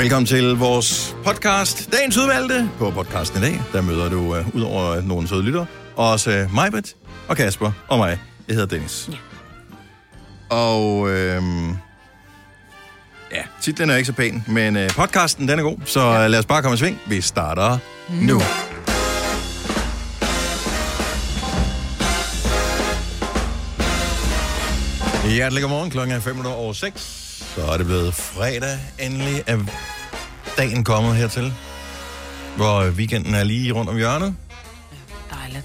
Velkommen til vores podcast, Dagens Udvalgte. På podcasten i dag, der møder du uh, ud over nogle søde lytter, også uh, Majbet og Kasper og mig. Jeg hedder Dennis. Ja. Og øhm, ja, titlen er ikke så pæn, men uh, podcasten den er god, så ja. lad os bare komme i sving. Vi starter nu. nu. Hjertelig godmorgen. Klokken er 5 over 6. Så er det blevet fredag. Endelig er dagen kommet hertil. Hvor weekenden er lige rundt om hjørnet. Dejligt.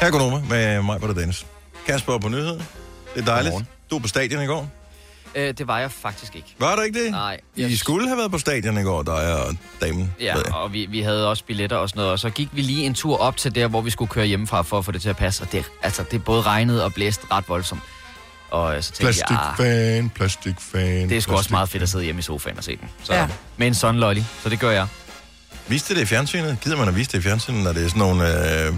Her er Gunova med mig på det Dennis. Kasper på nyheden. Det er dejligt. Godmorgen. Du er på stadion i går. Øh, det var jeg faktisk ikke. Var du ikke det? Nej. I Jeg- skulle have været på stadion i går, dig og damen. Ja, og vi, vi havde også billetter og sådan noget, og så gik vi lige en tur op til der, hvor vi skulle køre hjemmefra for at få det til at passe, og det, altså, det både regnede og blæste ret voldsomt. Og øh, så tænkte jeg, ah, Plastikfan, plastikfan. det er sgu også meget fedt at sidde hjemme i sofaen og se den. Så, Ja. Med en sådan lolly, så det gør jeg. Viste det i fjernsynet? Gider man at vise det i fjernsynet, når det er sådan nogle... Øh,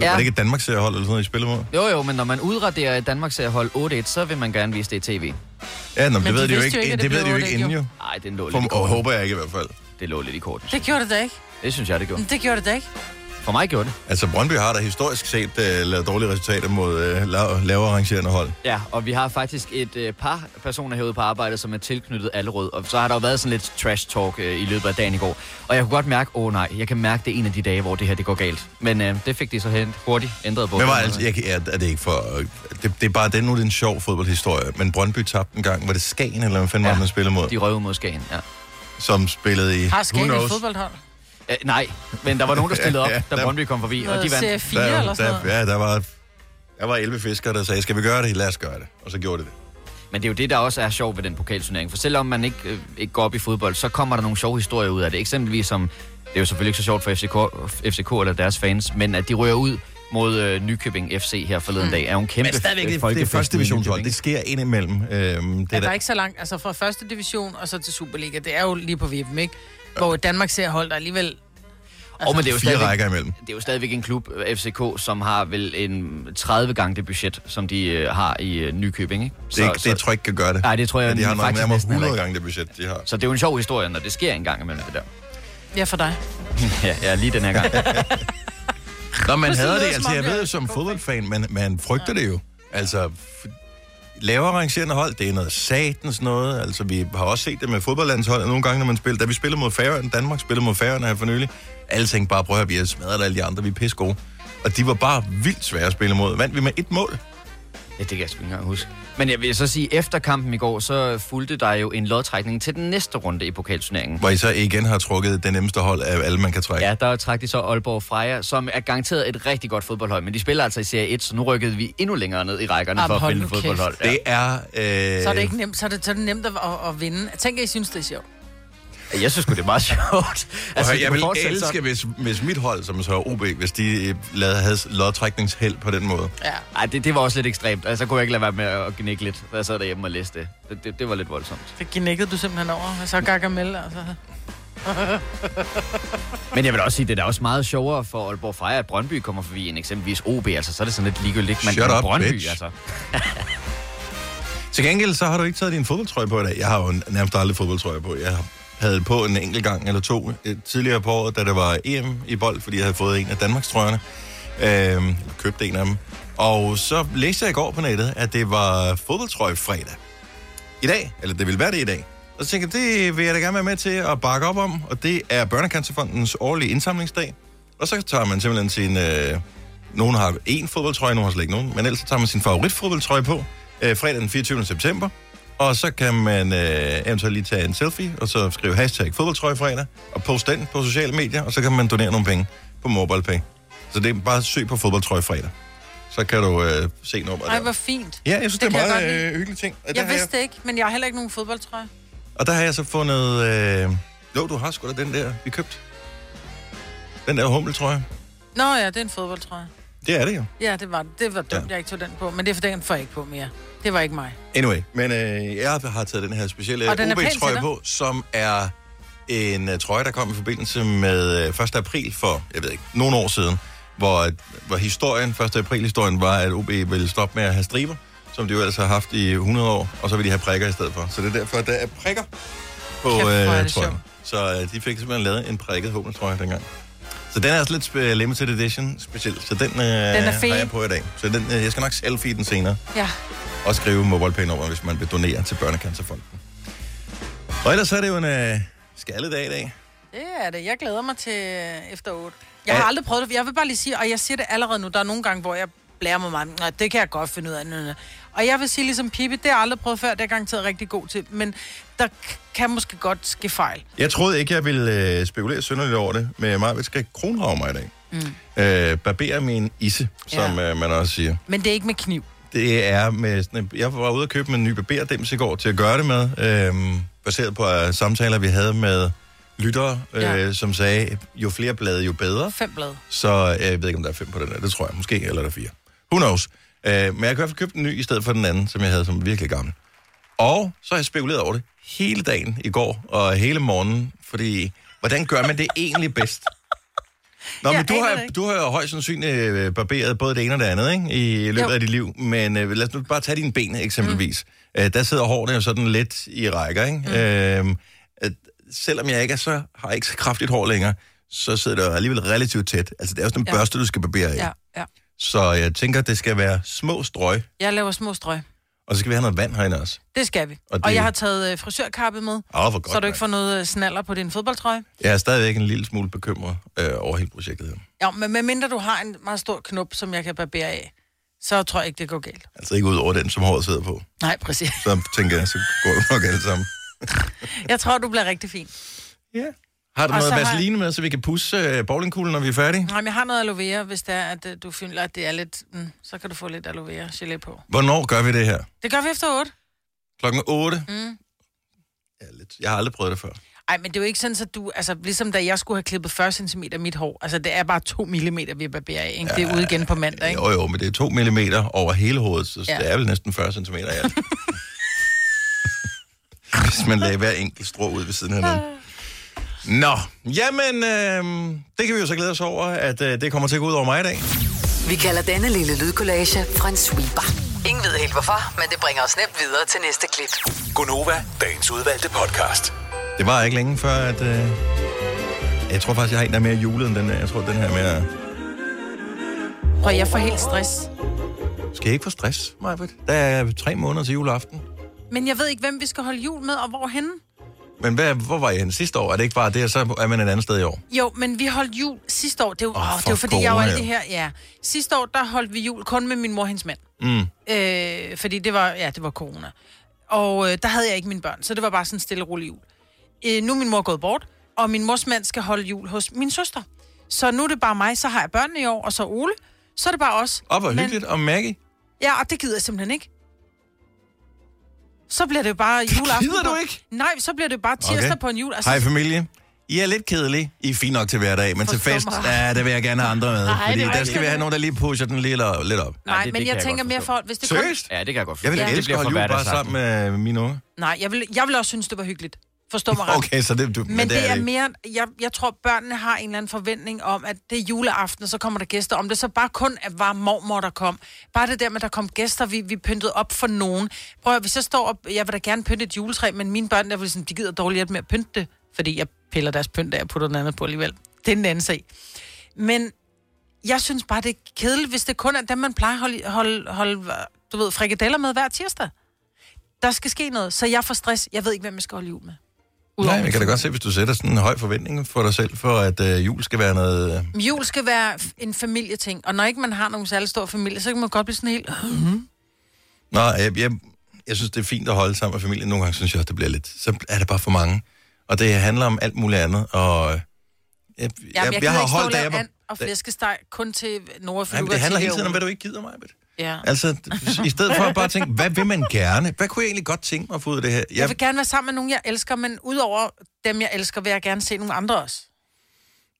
ja. Er det ikke et Danmarks hold eller sådan noget, I spiller mod? Jo jo, men når man udraderer et Danmarks hold 8-1, så vil man gerne vise det i tv. Ja, nå, men det de ved de jo ikke, det, det ved de jo ikke inden jo. Nej, det lå lidt i For, og korten. håber jeg ikke i hvert fald. Det lå lidt i korten. Det gjorde det da ikke. Det synes jeg, det gjorde. Det gjorde det da ikke. For mig gjorde det. Altså, Brøndby har da historisk set uh, lavet dårlige resultater mod uh, lav, lavere arrangerende hold. Ja, og vi har faktisk et øh, par personer herude på arbejde, som er tilknyttet Allerød. Og så har der jo været sådan lidt trash talk øh, i løbet af dagen i går. Og jeg kunne godt mærke, åh oh, nej, jeg kan mærke, det er en af de dage, hvor det her det går galt. Men øh, det fik de så hen hurtigt ændret på. Men var altså, jeg, er, er det ikke for... Det, det er bare det, nu er det en sjov fodboldhistorie. Men Brøndby tabte en gang, var det Skagen, eller hvad fanden ja. var det, man spillede mod? De røvede mod Skagen, ja. Som spillede i... Har Skagen et fodboldhold? Øh, nej, men der var nogen, der stillede op, Ja, da der- Brøndby kom forbi, og de vandt. serie 4 Der, eller sådan der, noget? ja, der var, der var 11 fiskere, der sagde, skal vi gøre det? Lad os gøre det. Og så gjorde det det. Men det er jo det, der også er sjovt ved den pokalturnering. For selvom man ikke, øh, ikke går op i fodbold, så kommer der nogle sjove historier ud af det. Eksempelvis som, det er jo selvfølgelig ikke så sjovt for FCK, FCK eller deres fans, men at de rører ud mod øh, Nykøbing FC her forleden dag, er jo en kæmpe Men stadigvæk, det, det er første divisionshold. Det sker indimellem. Øhm, det Ja, er der er ikke så langt, altså fra første division og så til Superliga. Det er jo lige på vippen, ikke? Hvor Danmark ser hold, der alligevel... Og men det er jo fire stadigvæk, rækker imellem. det er jo stadigvæk en klub, øh, FCK, som har vel en 30 gange det budget, som de øh, har i øh, Nykøbing, ikke? Det, det, det tror jeg ikke kan gøre det. Nej, det tror jeg ja, de har nok faktisk nærmere næsten heller 100 ikke. gange det budget, de har. Så det er jo en sjov historie, når det sker en gang imellem det der. Ja, for dig. ja, ja, lige den her gang. Nå, man hader det. Altså, jeg ved jo som fodboldfan, man, man frygter det jo. Altså, lavere arrangerende hold, det er noget satans noget. Altså, vi har også set det med fodboldlandsholdet nogle gange, når man spiller. Da vi spillede mod Færøerne, Danmark spillede mod Færøerne her for nylig, alle tænkte bare, prøv at høre, vi har smadret alle de andre, vi er pisse gode. Og de var bare vildt svære at spille mod. Vandt vi med et mål? Ja, det kan jeg sgu ikke engang huske. Men jeg vil så sige, efter kampen i går, så fulgte der jo en lodtrækning til den næste runde i pokalturneringen. Hvor I så igen har trukket det nemmeste hold af alle, man kan trække. Ja, der trak de så Aalborg Freja, som er garanteret et rigtig godt fodboldhold, men de spiller altså i Serie 1, så nu rykkede vi endnu længere ned i rækkerne Jamen, for at finde fodboldhold. Ja. Det er... Øh... Så er det ikke nemt, så er det, så er det nemt at, at, at vinde. Tænk, at I synes, det er sjovt. Jeg synes det er meget sjovt. Altså, det jeg vil elske, hvis, hvis mit hold, som så er OB, hvis de øh, lavede, havde lodtrækningsheld på den måde. Ja. Ej, det, det var også lidt ekstremt. Altså, så kunne jeg ikke lade være med at gnække lidt, da jeg sad derhjemme og læste det. Det, det, det var lidt voldsomt. Det gnækkede du simpelthen over. Og så Gargamel, altså. Men jeg vil også sige, det er da også meget sjovere for Aalborg Freja, at Brøndby kommer forbi end eksempelvis OB. Altså, så er det sådan lidt ligegyldigt. Men Shut up, Brøndby, bitch. altså. Til gengæld, så har du ikke taget din fodboldtrøje på i dag. Jeg har jo nærmest aldrig fodboldtrøje på. Jeg havde på en enkelt gang eller to øh, tidligere på året, da der var EM i bold, fordi jeg havde fået en af Danmarks trøjerne. Øh, købte en af dem. Og så læste jeg i går på nettet, at det var fodboldtrøje fredag. I dag, eller det vil være det i dag. Og så tænkte jeg, det vil jeg da gerne være med til at bakke op om, og det er Børnecancerfondens årlige indsamlingsdag. Og så tager man simpelthen sin... Øh, nogen har én fodboldtrøje, nogen har slet ikke nogen, men ellers så tager man sin favoritfodboldtrøje på øh, fredag den 24. september. Og så kan man øh, eventuelt lige tage en selfie, og så skrive hashtag fodboldtrøjefredag, og poste den på sociale medier, og så kan man donere nogle penge på MobilePay. Så det er bare søg på fodboldtrøjefredag. Så kan du øh, se nummeret Ej, der. hvor fint. Ja, jeg synes, det, det er jeg meget øh, hyggelig ting. Og der, Jeg har jeg, vidste det ikke, men jeg har heller ikke nogen fodboldtrøje. og der har jeg så fundet... Øh, jo, du har sgu da den der, vi købte. Den der hummeltrøje. Nå ja, det er en fodboldtrøje. Det er det jo. Ja, det var, det var dumt, Ja. jeg ikke tog den på. Men det er for den får jeg ikke på mere. Det var ikke mig. Anyway, men øh, jeg har taget den her specielle OB-trøje på, som er en uh, trøje, der kom i forbindelse med uh, 1. april for, jeg ved ikke, nogle år siden, hvor, hvor historien, 1. april-historien var, at OB ville stoppe med at have striber, som de jo ellers har haft i 100 år, og så vil de have prikker i stedet for. Så det er derfor, at der er prikker på Kæft, øh, det trøjen. Så øh, de fik simpelthen lavet en prikket hummeltrøje dengang. Så den er altså lidt limited edition specielt, så den, øh, den er har jeg på i dag. Så den, øh, jeg skal nok selfie den senere, Ja. og skrive mobile nummer hvis man vil donere til Børnecancerfonden. Og ellers er det jo en øh, skaldedag i dag. Det er det. Jeg glæder mig til øh, efter 8. Jeg har aldrig prøvet det. Jeg vil bare lige sige, og jeg siger det allerede nu, der er nogle gange, hvor jeg blærer mig meget. Nå, det kan jeg godt finde ud af. Og jeg vil sige ligesom Pippi, det har jeg aldrig prøvet før, det er jeg garanteret rigtig god til. Men der kan måske godt ske fejl. Jeg troede ikke, jeg ville øh, spekulere synderligt over det, men jeg skal kronrave mig i dag. Mm. Øh, barbere min isse, som Ja. øh, man også siger. Men det er ikke med kniv. Det er med sådan en, Jeg var ude og købe en ny barberdims i går til at gøre det med, øhm, baseret på uh, samtaler, vi havde med lyttere, øh, Ja. som sagde, jo flere blade, jo bedre. Fem blade. Så øh, jeg ved ikke, om der er fem på den der. Det tror jeg måske, eller der er fire. Who knows? Øh, men jeg kan i hvert fald købe en ny i stedet for den anden, som jeg havde som virkelig gammel. Og så har jeg spekuleret over det hele dagen i går og hele morgenen, fordi hvordan gør man det egentlig bedst? Nå, Jeg men du har, du har jo højst sandsynligt øh, barberet både det ene og det andet, ikke? I løbet Jo. af dit liv. Men øh, lad os nu bare tage dine ben, eksempelvis. Mm. Øh, der sidder hårene jo sådan lidt i rækker, ikke? Mm. Øh, at, selvom jeg ikke er så, har ikke så kraftigt hår længere, så sidder det alligevel relativt tæt. Altså, det er jo sådan en Ja. børste, du skal barbere af. Ja, ja. Så jeg tænker, det skal være små strøg, Jeg laver små strøg. og så skal vi have noget vand herinde også. Det skal vi. Og det- og jeg har taget øh, frisørkappe med, hvor godt. så du ikke får noget øh, snaller på din fodboldtrøje. Jeg er stadigvæk en lille smule bekymret øh, over hele projektet her. Ja, men medmindre du har en meget stor knop, som jeg kan barbere af, så tror jeg ikke, det går galt. Altså ikke ud over den, som håret sidder på. Nej, præcis. Så tænker jeg, så går det nok alt sammen. Jeg tror, du bliver rigtig fin. Ja. Har du Og noget så har vaseline med, så vi kan pusse øh, bowlingkuglen, når vi er færdige? Nej, men jeg har noget aloe vera, hvis det er, at øh, du føler, at det er lidt... Mm, så kan du få lidt aloe vera gelé på. Hvornår gør vi det her? Det gør vi efter 8. Klokken 8? Mm. Ja, lidt. Jeg har aldrig prøvet det før. Ej, men det er jo ikke sådan, at du... Altså, ligesom da jeg skulle have klippet 40 cm mit hår. Altså, det er bare 2 mm, vi barberer af, ikke? Det er ude igen på mandag, ikke? Jo, jo, men det er to millimeter over hele hovedet, så Ja. det er vel næsten 40 cm i alt. Hvis man lagde hver enkelt strå ud ved siden af hinanden. Nå, jamen, øh, det kan vi jo så glæde os over, at øh, det kommer til at gå ud over mig i dag. Vi kalder denne lille lydkollage Frans sweeper. Ingen ved helt hvorfor, men det bringer os nemt videre til næste klip. Gonova, dagens udvalgte podcast. Det var ikke længe før, at... Øh, jeg tror faktisk, jeg har en, der er mere julet end den her. Jeg tror, den her er mere... Prøv, jeg får helt stress. Skal jeg ikke få stress, Majbert? Der er tre måneder til juleaften. Men jeg ved ikke, hvem vi skal holde jul med, og hvorhenne. Men hvad, hvor var jeg henne sidste år? Er det ikke bare det, og så er man et andet sted i år? Jo, men vi holdt jul sidste år. Det er jo, Åh, oh, det var fordi, jeg var corona, alle det her... Ja. Sidste år, der holdt vi jul kun med min mor og hendes mand. Mm. Øh, fordi det var, ja, det var corona. Og øh, der havde jeg ikke mine børn, så det var bare sådan en stille og rolig jul. Øh, nu er min mor gået bort, og min mors mand skal holde jul hos min søster. Så nu er det bare mig, så har jeg børnene i år, og så Ole. Så er det bare os. Åh, hvor Men- hyggeligt. Og Maggie? Ja, og det gider jeg simpelthen ikke. Så bliver det bare juleaften. gider du på- ikke? Nej, så bliver det bare tirsdag okay. på en jul. Altså, Hej familie. I er lidt kedelige. I er fint nok til hverdag, men til Forstå fest, mig. ja, det vil jeg gerne have andre med. Nej, fordi der skal vi have nogen, der lige pusher den lidt, lidt op. Nej, det- men det jeg jeg tænker mere forstå. for, hvis det. Seriøst? Ja, det kan jeg godt Jeg vil forstå. ja, elske at holde jul bare sammen med mine unge. Nej, jeg vil, jeg vil også synes, det var hyggeligt. Forstå mig ret. Okay, så det, du, Men, men det, er ikke. mere, jeg, jeg tror, børnene har en eller anden forventning om, at det er juleaften, og så kommer der gæster. Om det så bare kun er var mormor, der kom. Bare det der med, at der kom gæster, vi, vi pyntede op for nogen. Prøv at, hvis jeg står op, jeg vil da gerne pynte et juletræ, men mine børn, der vil sådan, de gider dårligt hjælp med at pynte det, fordi jeg piller deres pynt af og putter den andet på alligevel. Det er en anden sag. Men jeg synes bare, det er kedeligt, hvis det kun er dem, man plejer at holde, holde, holde du ved, frikadeller med hver tirsdag. Der skal ske noget, så jeg får stress. Jeg ved ikke, hvem jeg skal holde jul med. Nej, min jeg kan da godt se, hvis du sætter sådan en høj forventning for dig selv, for at øh, jul skal være noget... Øh, Jul skal være en familieting, og når ikke man har nogen særlig stor familie, så kan man godt blive sådan helt... Nå, jeg, jeg, jeg synes, det er fint at holde sammen med familien. Nogle gange synes jeg også, det bliver lidt... Så er det bare for mange. Og det handler om alt muligt andet, og... Jeg, jeg, Jamen, jeg, jeg, har holdt, and og flæskesteg kun til Nora, Nej, men det handler hele tiden om, hvad du ikke gider mig. Ja. Altså, i stedet for at bare tænke, hvad vil man gerne? Hvad kunne jeg egentlig godt tænke mig at få ud af det her? Jeg vil gerne være sammen med nogen, jeg elsker, men udover dem, jeg elsker, vil jeg gerne se nogle andre også.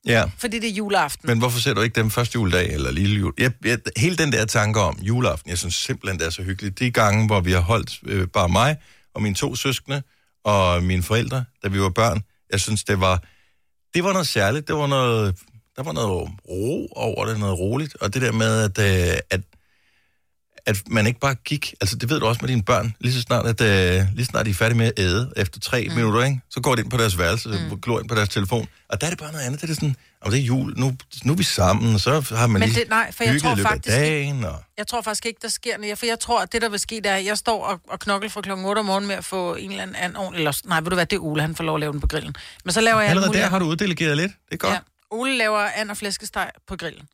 ja, Fordi det er juleaften. men hvorfor ser du ikke dem første juledag eller lille jul? Jeg, jeg, hele den der tanke om juleaften, jeg synes simpelthen, det er så hyggeligt. De gange, hvor vi har holdt øh, bare mig og mine to søskende og mine forældre, da vi var børn, jeg synes, det var, det var noget særligt. Det var noget, der var noget ro over det, noget roligt. Og det der med, at, øh, at, at man ikke bare gik, altså det ved du også med dine børn, lige så snart, at, øh, lige så snart de er færdige med at æde, efter tre mm. minutter, ikke? så går de ind på deres værelse, mm. glor ind på deres telefon, og der er det bare noget andet, det er sådan, om det er jul, nu, nu er vi sammen, og så har man Men lige det- nej, for jeg tror faktisk ikke- dagen, og... Jeg tror faktisk ikke, der sker noget. For jeg tror, at det, der vil ske, det er, at jeg står og, og knokler fra klokken 8 om morgenen med at få en eller anden anden ordentlig... Eller, nej, ved du hvad, det er Ole, han får lov at lave den på grillen. Men så laver jeg... Allerede der har du uddelegeret lidt, det er godt. Ja. Ole laver and og flæskesteg på grillen.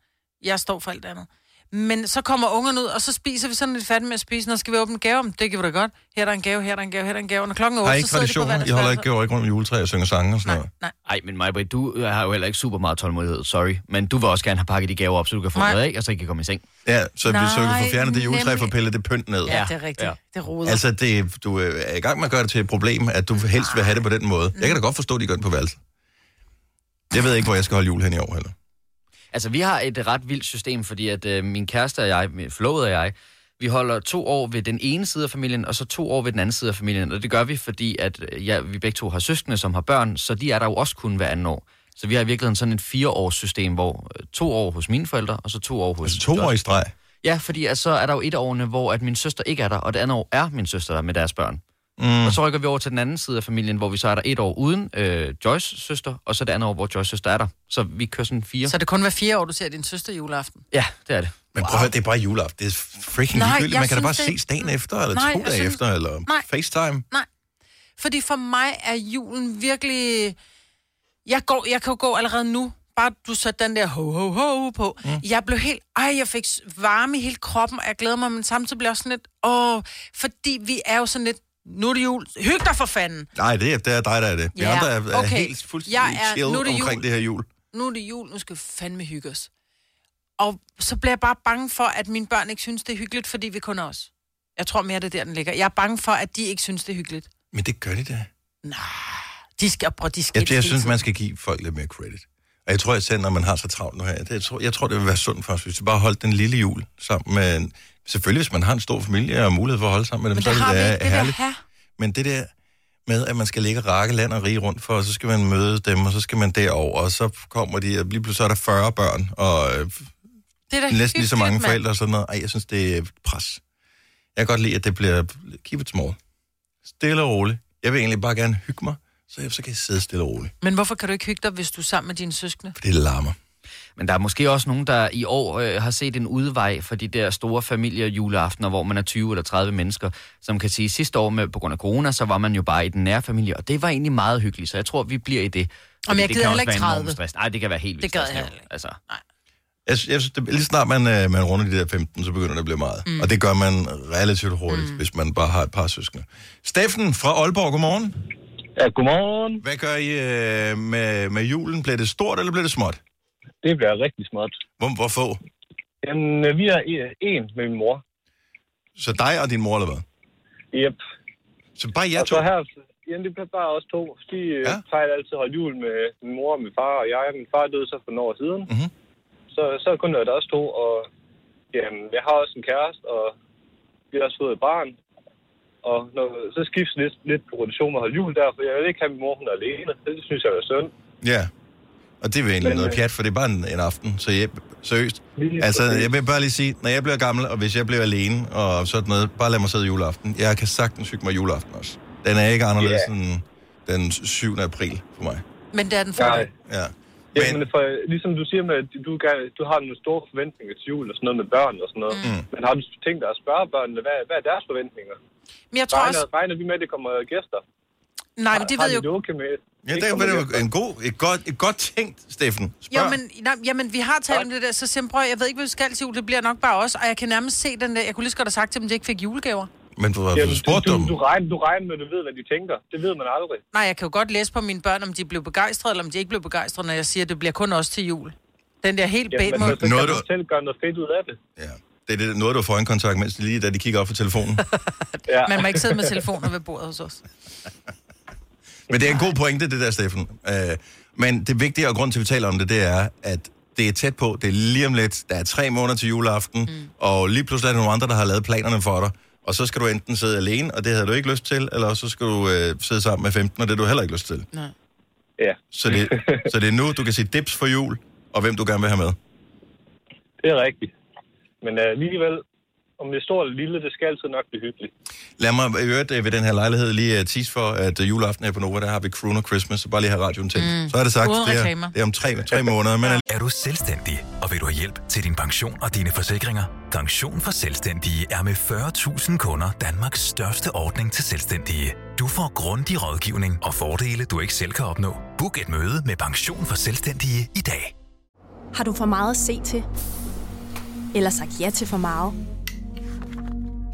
Jeg står for alt andet. Men så kommer ungerne ud, og så spiser vi sådan lidt færdigt med at spise. Når skal vi åbne gaver? Det kan vi da godt. Her er der en gave, her er der en gave, her er der en gave. Og når klokken er 8, Har I så ikke sidder de på traditioner? hver I holder ikke, går ikke rundt om juletræ og synger sange og sådan noget? Nej, Ej, men Maja, du har jo heller ikke super meget tålmodighed, sorry. Men du vil også gerne have pakket de gaver op, så du kan få Nej. noget af, og så I kan komme i seng. Ja, så, Nej, så du kan få fjernet det juletræ, nemlig. for pillet det pynt ned. ja, det er rigtigt. ja. Det roder. Altså, det, du er i gang med at gøre det til et problem, at du helst vil have det på den måde. Jeg kan da godt forstå, at de gør det på værelset. Jeg ved ikke, hvor jeg skal holde jul hen i år heller. Altså, vi har et ret vildt system, fordi at øh, min kæreste og jeg, forlovede og jeg, vi holder to år ved den ene side af familien, og så to år ved den anden side af familien. Og det gør vi, fordi at, øh, ja, vi begge to har søskende, som har børn, så de er der jo også kun hver anden år. Så vi har i virkeligheden sådan et fireårs system, hvor øh, to år hos mine forældre, og så to år hos... Altså to år i streg. Ja, fordi så er der jo et årene, hvor at min søster ikke er der, og det andet år er min søster der med deres børn. Mm. Og så rykker vi over til den anden side af familien, hvor vi så er der et år uden øh, Joyce søster, og så det andet år, hvor Joyce søster er der. Så vi kører sådan fire. Så det kun hver fire år, du ser din søster juleaften. Ja, det er det. Men prøv at høre, det er bare juleaften. Det er freaking Nej, ligegyldigt. Man kan da bare det- ses dagen efter, eller Nej, to dage synes- efter, eller Nej. FaceTime. Nej. Fordi for mig er julen virkelig... Jeg, går, jeg kan jo gå allerede nu. Bare du satte den der ho, ho, ho på. Mm. Jeg blev helt... Ej, jeg fik varme i hele kroppen, og jeg glæder mig, men samtidig blev jeg også sådan lidt... Åh, fordi vi er jo sådan lidt... Nu er det jul. Hyg dig for fanden. Nej, det er, det er dig, der er det. Vi Ja, andre er, er okay. helt fuldstændig Jeg er- chill nu er det omkring jul. det her jul. Nu er det jul, nu skal vi fandme hygge os. Og så bliver jeg bare bange for, at mine børn ikke synes, det er hyggeligt, fordi vi kun er os. Jeg tror mere, det er der, den ligger. Jeg er bange for, at de ikke synes, det er hyggeligt. Men det gør de da. Nej, de skal, prøv, de skal Jeg, jeg synes, man skal give folk lidt mere credit. Og jeg tror, at selv når man har så travlt nu her, det, jeg, tror, jeg tror, det vil være sundt for os, hvis vi bare holdt den lille jul sammen med... Selvfølgelig, hvis man har en stor familie og mulighed for at holde sammen med dem, Men så det er det det jeg herligt. have. Men det der med, at man skal ligge og rakke land og rige rundt for, og så skal man møde dem, og så skal man derover, og så kommer de, og lige pludselig så er der 40 børn, og øh, Det er næsten lige så mange forældre og sådan noget. Ej, jeg synes, det er pres. Jeg kan godt lide, at det bliver keep it small. Stille og roligt. Jeg vil egentlig bare gerne hygge mig, så, jeg, så kan jeg sidde stille og roligt. Men hvorfor kan du ikke hygge dig, hvis du er sammen med dine søskende? For det larmer. Men der er måske også nogen, der i år øh, har set en udvej for de der store familiejuleaftener, hvor man er 20 eller 30 mennesker, som kan sige, sidste år med, på grund af corona, så var man jo bare i den nære familie, og det var egentlig meget hyggeligt, så jeg tror, vi bliver i det. Fordi jeg det gider kan heller ikke være enormt 30. Stress. Nej, det kan være helt vildt Det gad jeg stressende, heller ikke. Altså. Jeg, jeg synes, det, lige snart man, øh, man runder de der 15, så begynder det at blive meget. Mm. Og det gør man relativt hurtigt, mm. hvis man bare har et par søskende. Steffen fra Aalborg, godmorgen. Ja, godmorgen. Hvad gør I øh, med, med julen? Bliver det stort, eller bliver det småt? Det bliver rigtig småt. Hvor, hvor få? Jamen, øh, vi er e- en med min mor. Så dig og din mor, eller hvad? Yep. Så bare jer og to? så her, jamen, det bliver bare os to. De Ja. ja. plejer altid at holde jul med min mor og min far og jeg. Min far døde så for nogle år siden. Mhm. Så, så er det kun os to, og jamen, jeg har også en kæreste, og vi har også fået et barn. Og når, så skiftes lidt, lidt på rotation at holde jul der, for jeg vil ikke have min mor, hun er alene. Det synes jeg er synd. Ja. Og det er jo egentlig Men, noget øh, pjat, for det er bare en, en aften. Så jeg, seriøst. Altså, jeg vil bare lige sige, når jeg bliver gammel, og hvis jeg bliver alene, og sådan noget, bare lad mig sidde juleaften. Jeg kan sagtens hygge mig juleaften også. Den er ikke anderledes Ja. end den 7. april for mig. Men det er den for Nej. dig. Ja. Ja, Men, men for, ligesom du siger med, at du, gerne, du har nogle store forventninger til jul og sådan noget med børn og sådan noget. Mm. Men har du tænkt dig at spørge børnene, hvad, hvad er deres forventninger? Men jeg tror Regner, også... regner vi med, at det kommer gæster? Nej, men de har ved de jo... det med? ja, det er jo gæster? en god, et, godt, et godt tænkt, Steffen. Spørg. Jo, men, nej, jamen, vi har talt om det der, så siger jeg, prøv, jeg ved ikke, hvad vi skal til jul, det bliver nok bare os, og jeg kan nærmest se den der, jeg kunne lige så godt have sagt til dem, at de ikke fik julegaver. Men du, Jamen, du spurgte du, dem. du, regner, du regner med, at du ved, hvad de tænker. Det ved man aldrig. Nej, jeg kan jo godt læse på mine børn, om de blev begejstrede, eller om de ikke blev begejstrede, når jeg siger, at det bliver kun os til jul. Den der helt Jamen, bag men så kan Noget, du du- selv gøre noget fedt ud af det. Ja. Det er det, noget, du får en kontakt, mens de lige da de kigger op på telefonen. Ja. Man må ikke sidde med telefoner ved bordet hos os. Men det er en god pointe, det der, Steffen. Øh, men det vigtige og grund til, at vi taler om det, det er, at det er tæt på. Det er lige om lidt. Der er tre måneder til juleaften. Mm. Og lige pludselig er der nogle andre, der har lavet planerne for dig. Og så skal du enten sidde alene, og det havde du ikke lyst til, eller så skal du øh, sidde sammen med 15, og det har du heller ikke lyst til. ja, Så det, så det er nu, du kan sige dips for jul, og hvem du gerne vil have med. det er rigtigt. Men uh, alligevel, om det er stort eller lille, det skal altid nok blive hyggeligt. Lad mig i øvrigt øh, ved den her lejlighed lige uh, tease for, at juleaften her på Nova, der har vi Crooner Christmas, så bare lige have radioen tændt. Mm. Så er det sagt, Uden det er, reklamer. det er om tre, tre måneder, men Er du selvstændig, og vil du have hjælp til din pension og dine forsikringer? Pension for Selvstændige er med 40.000 kunder Danmarks største ordning til selvstændige. Du får grundig rådgivning og fordele, du ikke selv kan opnå. Book et møde med Pension for Selvstændige i dag. Har du for meget at se til? Eller sagt ja til for meget?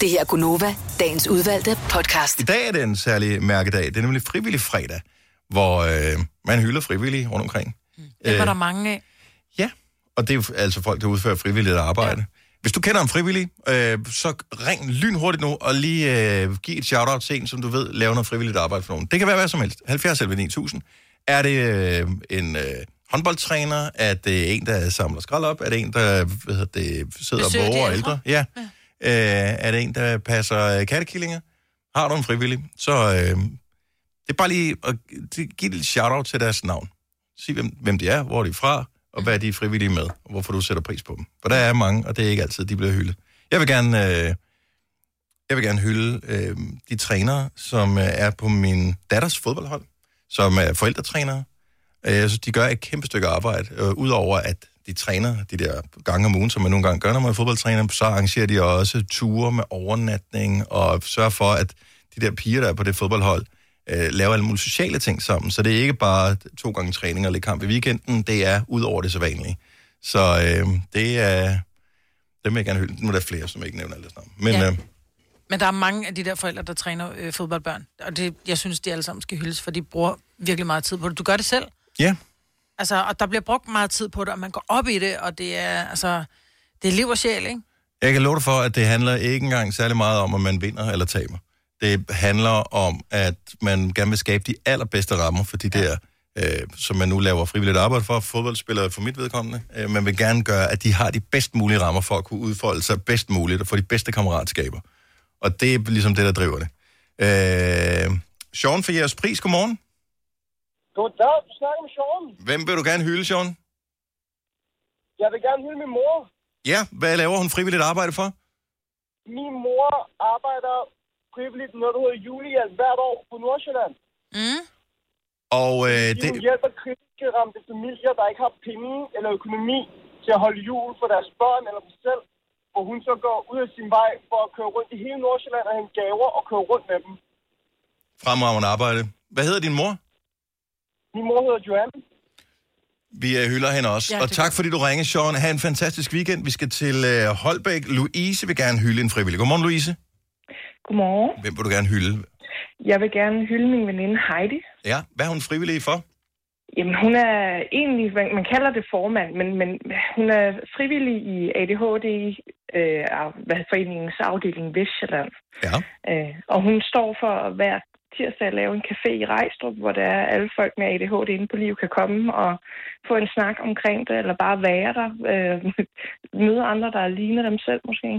Det her er Gunova, dagens udvalgte podcast. I dag er det en særlig mærkedag. Det er nemlig frivillig fredag, hvor øh, man hylder frivillige rundt omkring. Det var der mange af. Ja, og det er jo altså folk, der udfører frivilligt arbejde. Ja. Hvis du kender en frivillig, øh, så ring lynhurtigt nu og lige øh, giv et shout-out til en, som du ved laver noget frivilligt arbejde for nogen. Det kan være hvad som helst. 70 11 9000. Er det øh, en øh, håndboldtræner? Er det en, der samler skrald op? Er det en, der hvad hedder det, sidder Besøger og våger ældre? ældre? Ja. Øh, er det en, der passer øh, kattekillinger? Har du en frivillig? Så øh, det er bare lige at give et shout-out til deres navn. Sig, hvem, hvem de er, hvor de er fra, og hvad de er frivillige med, og hvorfor du sætter pris på dem. For der er mange, og det er ikke altid, de bliver hyldet. Jeg vil gerne, øh, jeg vil gerne hylde øh, de trænere, som øh, er på min datters fodboldhold, som er forældretrænere. Øh, Jeg synes, de gør et kæmpe stykke arbejde. Øh, Udover at de træner de der gange om ugen, som man nogle gange gør, når man er fodboldtræner, så arrangerer de også ture med overnatning og sørger for, at de der piger, der er på det fodboldhold, øh, laver alle mulige sociale ting sammen. Så det er ikke bare to gange træning og lidt kamp i weekenden, det er ud over det så vanlige. Så øh, det er... Dem vil jeg gerne hylde. Nu er der flere, som jeg ikke nævner alle sammen. Men Ja. øh, Men der er mange af de der forældre, der træner øh, fodboldbørn. Og det, jeg synes, de alle sammen skal hyldes, for de bruger virkelig meget tid på det. Du gør det selv. ja, Altså, og der bliver brugt meget tid på det, og man går op i det, og det er, altså, det er liv og sjæl, ikke? Jeg kan love dig for, at det handler ikke engang særlig meget om, om man vinder eller taber. Det handler om, at man gerne vil skabe de allerbedste rammer for de der, øh, som man nu laver frivilligt arbejde for, fodboldspillere for mit vedkommende. Øh, man vil gerne gøre, at de har de bedst mulige rammer for at kunne udfolde sig bedst muligt og få de bedste kammeratskaber. Og det er ligesom det, der driver det. Øh, Sean for jeres pris, godmorgen. Goddag, du snakker med Sean. Hvem vil du gerne hylde, Sean? Jeg vil gerne hylde min mor. Ja, hvad laver hun frivilligt arbejde for? Min mor arbejder frivilligt noget, der hedder julehjælp hvert år på Nordsjælland. Mm. Og øh, Det... det, Hun hjælper kritiske ramte familier, der ikke har penge eller økonomi til at holde jul for deres børn eller sig selv. Hvor hun så går ud af sin vej for at køre rundt i hele Nordsjælland og hente gaver og køre rundt med dem. fremragende arbejde. Hvad hedder din mor? Min mor hedder Joanne. Vi øh, hylder hende også. Ja, og tak fordi du ringer, Sean. Ha' en fantastisk weekend. Vi skal til øh, Holbæk. Louise vil gerne hylde en frivillig. Godmorgen, Louise. Godmorgen. Hvem vil du gerne hylde? Jeg vil gerne hylde min veninde Heidi. Ja, hvad er hun frivillig for? Jamen, hun er egentlig, man, man kalder det formand, men, men hun er frivillig i ADHD, øh, foreningens afdeling Vestjylland. Ja. Øh, og hun står for hver tirsdag at lave en café i Rejstrup, hvor der er alle folk med ADHD inde på liv kan komme og få en snak omkring det, eller bare være der. Øh, møde andre, der ligner dem selv måske.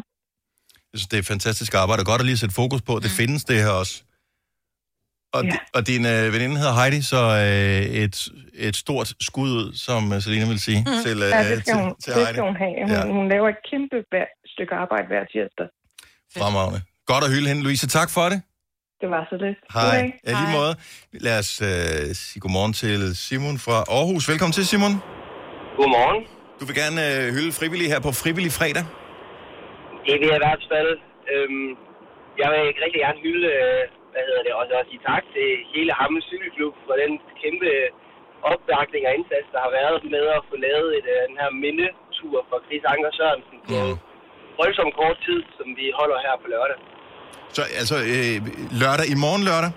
Jeg synes, det er fantastisk arbejde. Og godt at lige sætte fokus på, det findes det her også. Og, ja. og din øh, veninde hedder Heidi, så øh, et, et stort skud ud, som øh, Selina vil sige, mm. til, øh, ja, det skal, til, hun, til det Heidi. skal hun have. Hun, ja. hun laver et kæmpe hver, stykke arbejde hver tirsdag. Fremragende. Godt at hylde hende, Louise. Tak for det. Det var så det. Hej. Ja, lige måde. Lad os øh, sige godmorgen til Simon fra Aarhus. Velkommen til, Simon. Godmorgen. Du vil gerne øh, hylde frivillige her på Frivillig Fredag. Det vil jeg i hvert fald. Øhm, jeg vil rigtig gerne hylde, øh, hvad hedder det, og så sige tak til hele Hammel Cykelklub for den kæmpe opbakning og indsats, der har været med at få lavet et, øh, den her mindetur for Chris Anker Sørensen på voldsom kort tid, som vi holder her på lørdag. Så altså, øh, lørdag, i morgen lørdag?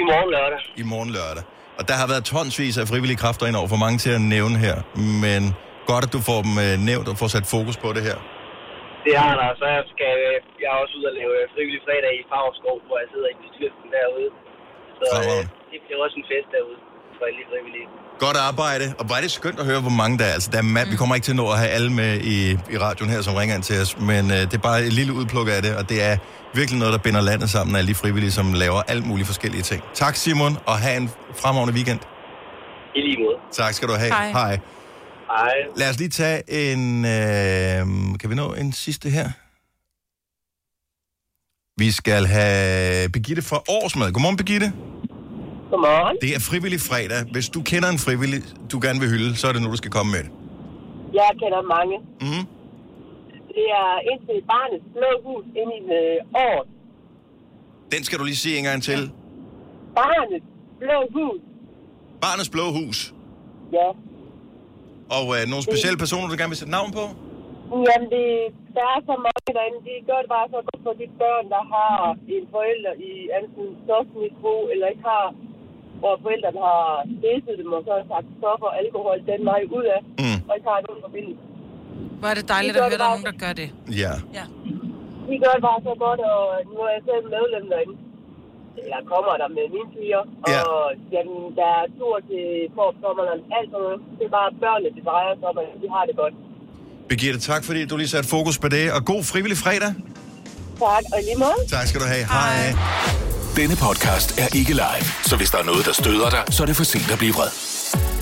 I morgen lørdag. I morgen lørdag. Og der har været tonsvis af frivillige kræfter indover, for mange til at nævne her. Men godt, at du får dem øh, nævnt og får sat fokus på det her. Det har der, så jeg skal øh, jeg er også ud og lave øh, frivillig fredag i Favrskov, hvor jeg sidder i bestyrelsen derude. Så øh, det bliver også en fest derude frivillige. Godt arbejde. Og er det skønt at høre, hvor mange der er. Altså, der er mand, vi kommer ikke til at nå at have alle med i, i radioen her, som ringer ind til os. Men øh, det er bare et lille udpluk af det, og det er virkelig noget, der binder landet sammen af alle de frivillige, som laver alt mulige forskellige ting. Tak, Simon, og have en fremragende weekend. I lige måde. Tak skal du have. Hej. Hej. Hej. Lad os lige tage en... Øh, kan vi nå en sidste her? Vi skal have Birgitte fra Årsmad. Godmorgen, Birgitte. Godmorgen. Det er frivillig fredag. Hvis du kender en frivillig, du gerne vil hylde, så er det nu, du skal komme med det. Jeg kender mange. Mm. Det er indtil barnets blå hus ind i øh, år. Den skal du lige sige en gang til. Barnets blå hus. Barnets Blå Hus. Ja. Og øh, nogle specielle personer, du gerne vil sætte navn på? Jamen, det, der er så mange derinde. De gør det bare så godt for de børn, der har en forælder i enten stofmisbrug, eller ikke har, hvor forældrene har stæset dem, og så har sagt stoffer og alkohol den vej ud af, mm. og ikke har nogen forbindelse. Hvor er det dejligt De at gør høre, det der er nogen, der gør det. Ja. De gør det bare så godt, og nu er jeg selv medlem derinde. Jeg kommer der med mine piger, Ja. og jamen, der er tur til forsommeren, alt sådan noget. Det er bare børnene, det drejer sig om, at de har det godt. Birgitte, tak fordi du lige satte fokus på det. Og god frivillig fredag. Tak, og lige måde. Tak skal du have. Hej. Denne podcast er ikke live, så hvis der er noget, der støder dig, så er det for sent at blive vred.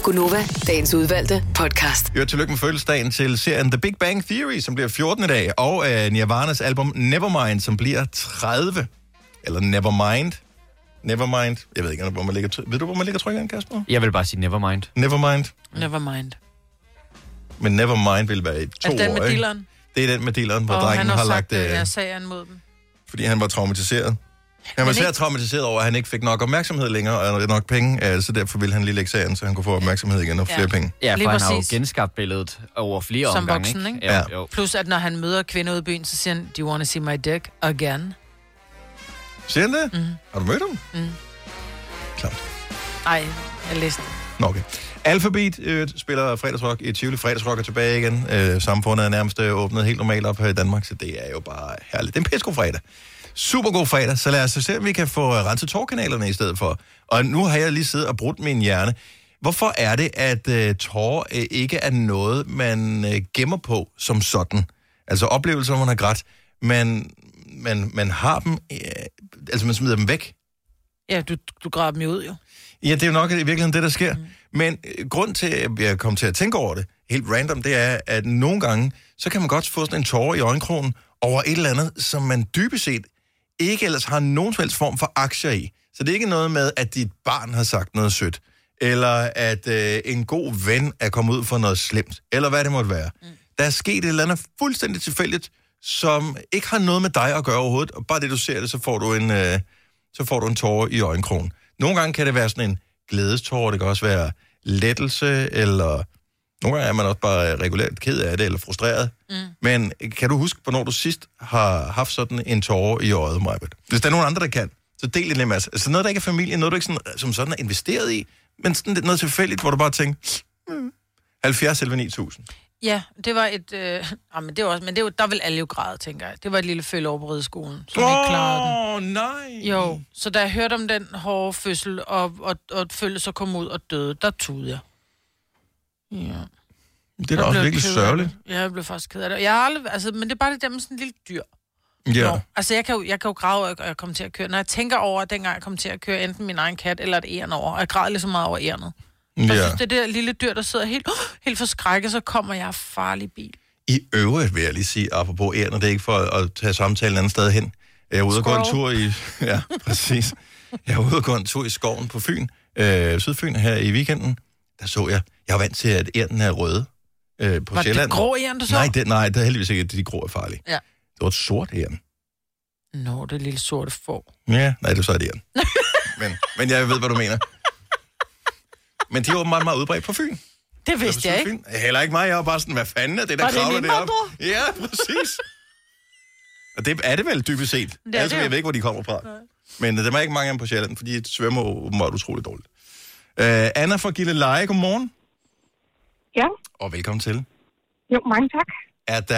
Gunova, dagens udvalgte podcast. Jo, tillykke med fødselsdagen til serien The Big Bang Theory, som bliver 14 i dag, og uh, Nirvanas album Nevermind, som bliver 30. Eller Nevermind. Nevermind. Jeg ved ikke, hvor man ligger... Ved du, hvor man ligger trykkeren, Kasper? Jeg vil bare sige nevermind. Nevermind. Never mind. Men Nevermind vil være i to Er det den år, med ikke? Det er den med dealeren, hvor Og drengen han har, har sagt, lagt... at Øh, jeg sagen mod dem. fordi han var traumatiseret. Han var især ikke- traumatiseret over, at han ikke fik nok opmærksomhed længere, og nok penge, øh, så derfor ville han lige lægge sagen, så han kunne få opmærksomhed igen og Ja. flere penge. Ja, Lige for han har jo præcis. genskabt billedet over flere Som omgange, voksen, ikke? ikke? Ja. Ja. Jo. Plus, at når han møder kvinder ude i byen, så siger han, do you want to see my dick again? Siger han det? Mm. Har du mødt ham? Mm. Klart. Ej, jeg læste det. Nå, okay. Alphabet øh, spiller fredagsrock i Tivoli. Fredagsrock er tilbage igen. Øh, samfundet er nærmest øh, åbnet helt normalt op her i Danmark, så det er jo bare herligt. Det er en pissegod fredag. Super god fredag, så lad os se, om vi kan få renset tårkanalerne i stedet for. Og nu har jeg lige siddet og brudt min hjerne. Hvorfor er det, at øh, tårer øh, ikke er noget, man øh, gemmer på som sådan? Altså oplevelser, man har grædt, men man, man har dem, øh, altså man smider dem væk. Ja, du, du graver dem jo ud, jo. Ja, det er jo nok i virkeligheden det, der sker. Mm. Men øh, grund til, at jeg kom til at tænke over det, helt random, det er, at nogle gange, så kan man godt få sådan en tårer i øjenkrogen over et eller andet, som man dybest set ikke ellers har nogen som helst form for aktier i. Så det er ikke noget med, at dit barn har sagt noget sødt, eller at øh, en god ven er kommet ud for noget slemt, eller hvad det måtte være. Mm. Der er sket et eller andet fuldstændig tilfældigt, som ikke har noget med dig at gøre overhovedet, og bare det, du ser det, så får du en, øh, så får du en tårer i øjenkrogen. Nogle gange kan det være sådan en glædestårer, det kan også være lettelse, eller nogle gange er man også bare regulært ked af det, eller frustreret. Mm. Men kan du huske, hvornår du sidst har haft sådan en tårer i øjet, Majbet? Hvis der er nogen andre, der kan, så del det med os. Altså noget, der ikke er familie, noget, du ikke sådan, som sådan er investeret i, men sådan noget tilfældigt, hvor du bare tænker, mm, 70 eller 9000. Ja, det var et... Øh, ah, men det var også, men det var, der vil alle jo græde, tænker jeg. Det var et lille følge over på rideskolen, som oh, ikke klarede den. Nej! Jo, så da jeg hørte om den hårde fødsel, og, og, og følge så kom ud og døde, der tudede jeg. Ja. Det er da også virkelig sørgeligt. Ja, jeg blev faktisk ked af det. Jeg har aldrig, altså, men det er bare det der med sådan en lille dyr. Ja. Nå, altså, jeg kan, jo, jeg kan jo græde, og jeg kommer til at køre. Når jeg tænker over, at dengang jeg kom til at køre enten min egen kat eller et æren over, og jeg græder lige så meget over ærenet. Jeg Ja. synes, det der lille dyr, der sidder helt, helt forskrækket, så kommer jeg farlig bil. I øvrigt vil jeg lige sige, apropos æren, og det er ikke for at tage samtalen andet sted hen. Jeg er ude og gå en tur i... Ja, præcis. Jeg er ude og gå en tur i skoven på Fyn, øh, Sydfyn her i weekenden. Der så jeg... Jeg var vant til, at ærten er røde øh, på Var det Sjælland. grå æren, du så? Nej, det, nej, det er heldigvis ikke, at de grå er farlige. Ja. Det var et sort æren. Nå, det lille sorte får. Ja, nej, det så er det men, men jeg ved, hvad du mener. Men de er jo meget, meget udbredt på Fyn. Det vidste jeg ikke. Heller ikke mig. Jeg var bare sådan, hvad fanden er det, der Var det kravler deroppe? Ja, præcis. Og det er det vel dybest set. Er er altså, det jeg ved ikke, hvor de kommer fra. Men øh, der er ikke mange af dem på Sjælland, fordi de svømmer åbenbart utroligt dårligt. Uh, Anna fra Gilleleje, godmorgen. Ja. Og velkommen til. Jo, mange tak. Er der,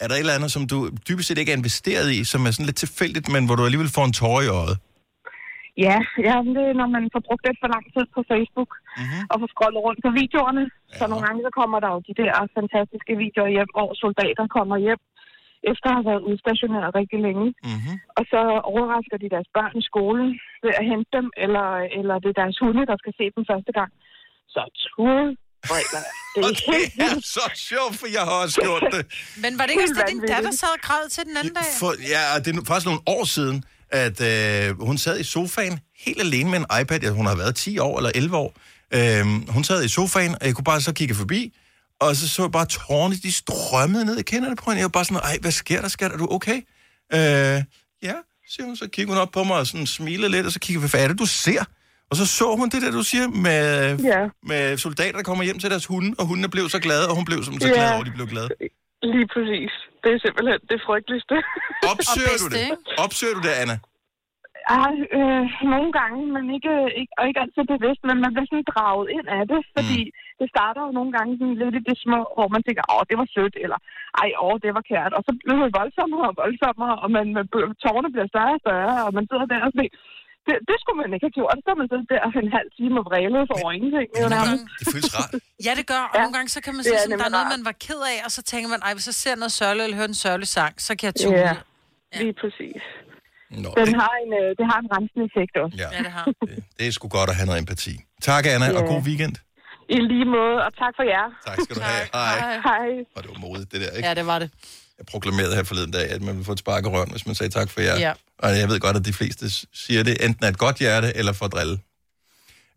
er der et eller andet, som du dybest set ikke er investeret i, som er sådan lidt tilfældigt, men hvor du alligevel får en tårer i øjet? Ja, ja, det er, når man får brugt lidt for lang tid på Facebook mm-hmm. og får scrollet rundt på videoerne. Ja. Så nogle gange så kommer der jo de der fantastiske videoer hjem, hvor soldater kommer hjem efter at have været udstationeret rigtig længe. Mm-hmm. Og så overrasker de deres børn i skolen ved at hente dem, eller, eller det er deres hunde, der skal se dem første gang. Så tude. Det er Det er så sjovt, for jeg har også gjort det. Men var det ikke også det, din datter sad og græd til den anden dag? For, ja, og det er nu faktisk nogle år siden, at øh, hun sad i sofaen helt alene med en iPad. Ja, hun har været 10 år eller 11 år. Øh, hun sad i sofaen, og jeg kunne bare så kigge forbi, og så så jeg bare tårerne, de strømmede ned i kinderne på hende. Jeg var bare sådan, ej, hvad sker der, skat? Er du okay? Øh, ja, siger hun. Så kigger hun op på mig og sådan smiler lidt, og så kigger vi, hvad er det, du ser? Og så så hun det der, du siger, med, Ja. med soldater, der kommer hjem til deres hunde, og hundene blev så glade, og hun blev som så Ja. glad over, de blev glade. Lige præcis. Det er simpelthen det frygteligste. Opsøger du det? Opsøger du det, Anna? Ja, øh, nogle gange, men ikke, ikke, og ikke altid bevidst, men man bliver sådan draget ind af det, fordi mm. det starter jo nogle gange sådan lidt i det små, hvor man tænker, åh, det var sødt, eller ej, åh, det var kært, og så bliver det voldsommere og voldsommere, og man, man, tårerne bliver større og større, og man sidder der og tænker, det, det skulle man ikke have gjort, så er man sidder der en halv time og vrælet for ingenting. Det, er nærmest. Det føles rart. Ja, det gør. Og ja. nogle gange, så kan man Det sige, sådan, der er noget, man var ked af, og så tænker man, ej, hvis jeg ser noget sørgeligt, eller hører en sørgelig sang, så kan jeg tude. Ja, lige præcis. Nå, Den har en, øh, det har en rensende effekt også. Ja. ja det har. Det er sgu godt at have noget empati. Tak, Anna, og Ja. god weekend. I lige måde, og tak for jer. Tak skal du have. Hej. Hej. Og det var modigt, det der, ikke? Ja, det var det. Jeg proklamerede her forleden dag, at man ville få et spark i røven, hvis man sagde tak for jer. Ja. Og jeg ved godt, at de fleste siger det enten af et godt hjerte, eller for at drille.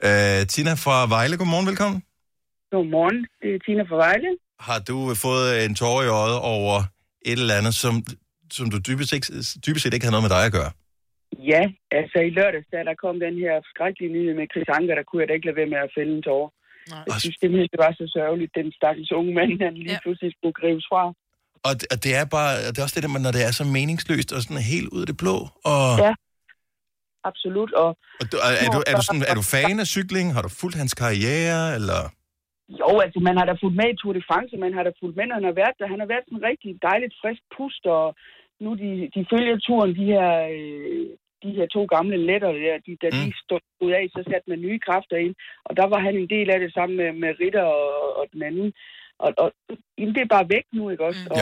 Uh, Tina fra Vejle, godmorgen, velkommen. Godmorgen, det er Tina fra Vejle. Har du fået en tårer i øjet over et eller andet, som, som du dybest, ikke, dybest set ikke havde noget med dig at gøre? Ja, altså i lørdags, da der kom den her skrækkelige nyhed med Chris Anker, der kunne jeg da ikke lade være med at fælde en tårer. Jeg synes simpelthen, det var så sørgeligt, den stakkels unge mand, han lige ja. pludselig skulle grives fra. Og, det- og det er bare, det er også det der, når det er så meningsløst og sådan helt ud af det blå. Og, Ja, absolut. Og, og du, er, er, du, er, du sådan, er du fan af cykling? Har du fulgt hans karriere, eller... Jo, altså man har da fulgt med i Tour de France, man har da fulgt med, når han har været der. Han har været sådan rigtig dejligt frisk pust, og nu de, de følger turen, de her, øh, de her to gamle letter, der, de, da de stod ud af, så satte man nye kræfter ind. Og der var han en del af det sammen med, med Ritter og, og den anden. Og, og jamen, det er bare væk nu, ikke også? Og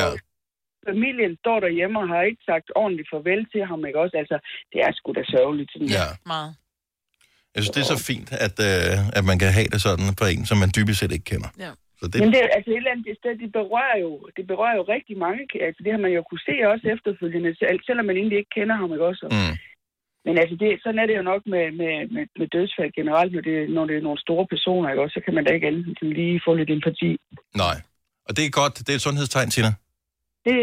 familien står derhjemme og har ikke sagt ordentligt farvel til ham, ikke også? Altså, det er sgu da sørgeligt. Sådan. Ja. Meget. Jeg synes, det er så fint, at, øh, at man kan have det sådan på en, som man dybest set ikke kender. Ja. Så det. Men det, er- altså et eller andet det, sted, det berører jo, det berører jo rigtig mange. Altså det har man jo kunne se også efterfølgende, selv- selvom man egentlig ikke kender ham, ikke også? Mm. Men altså, det, sådan er det jo nok med, med, med, med dødsfald generelt, når det, når det er nogle store personer, ikke også? Så kan man da ikke andet end lige få lidt empati. Nej. Og det er godt. Det er et sundhedstegn, Tina. Det,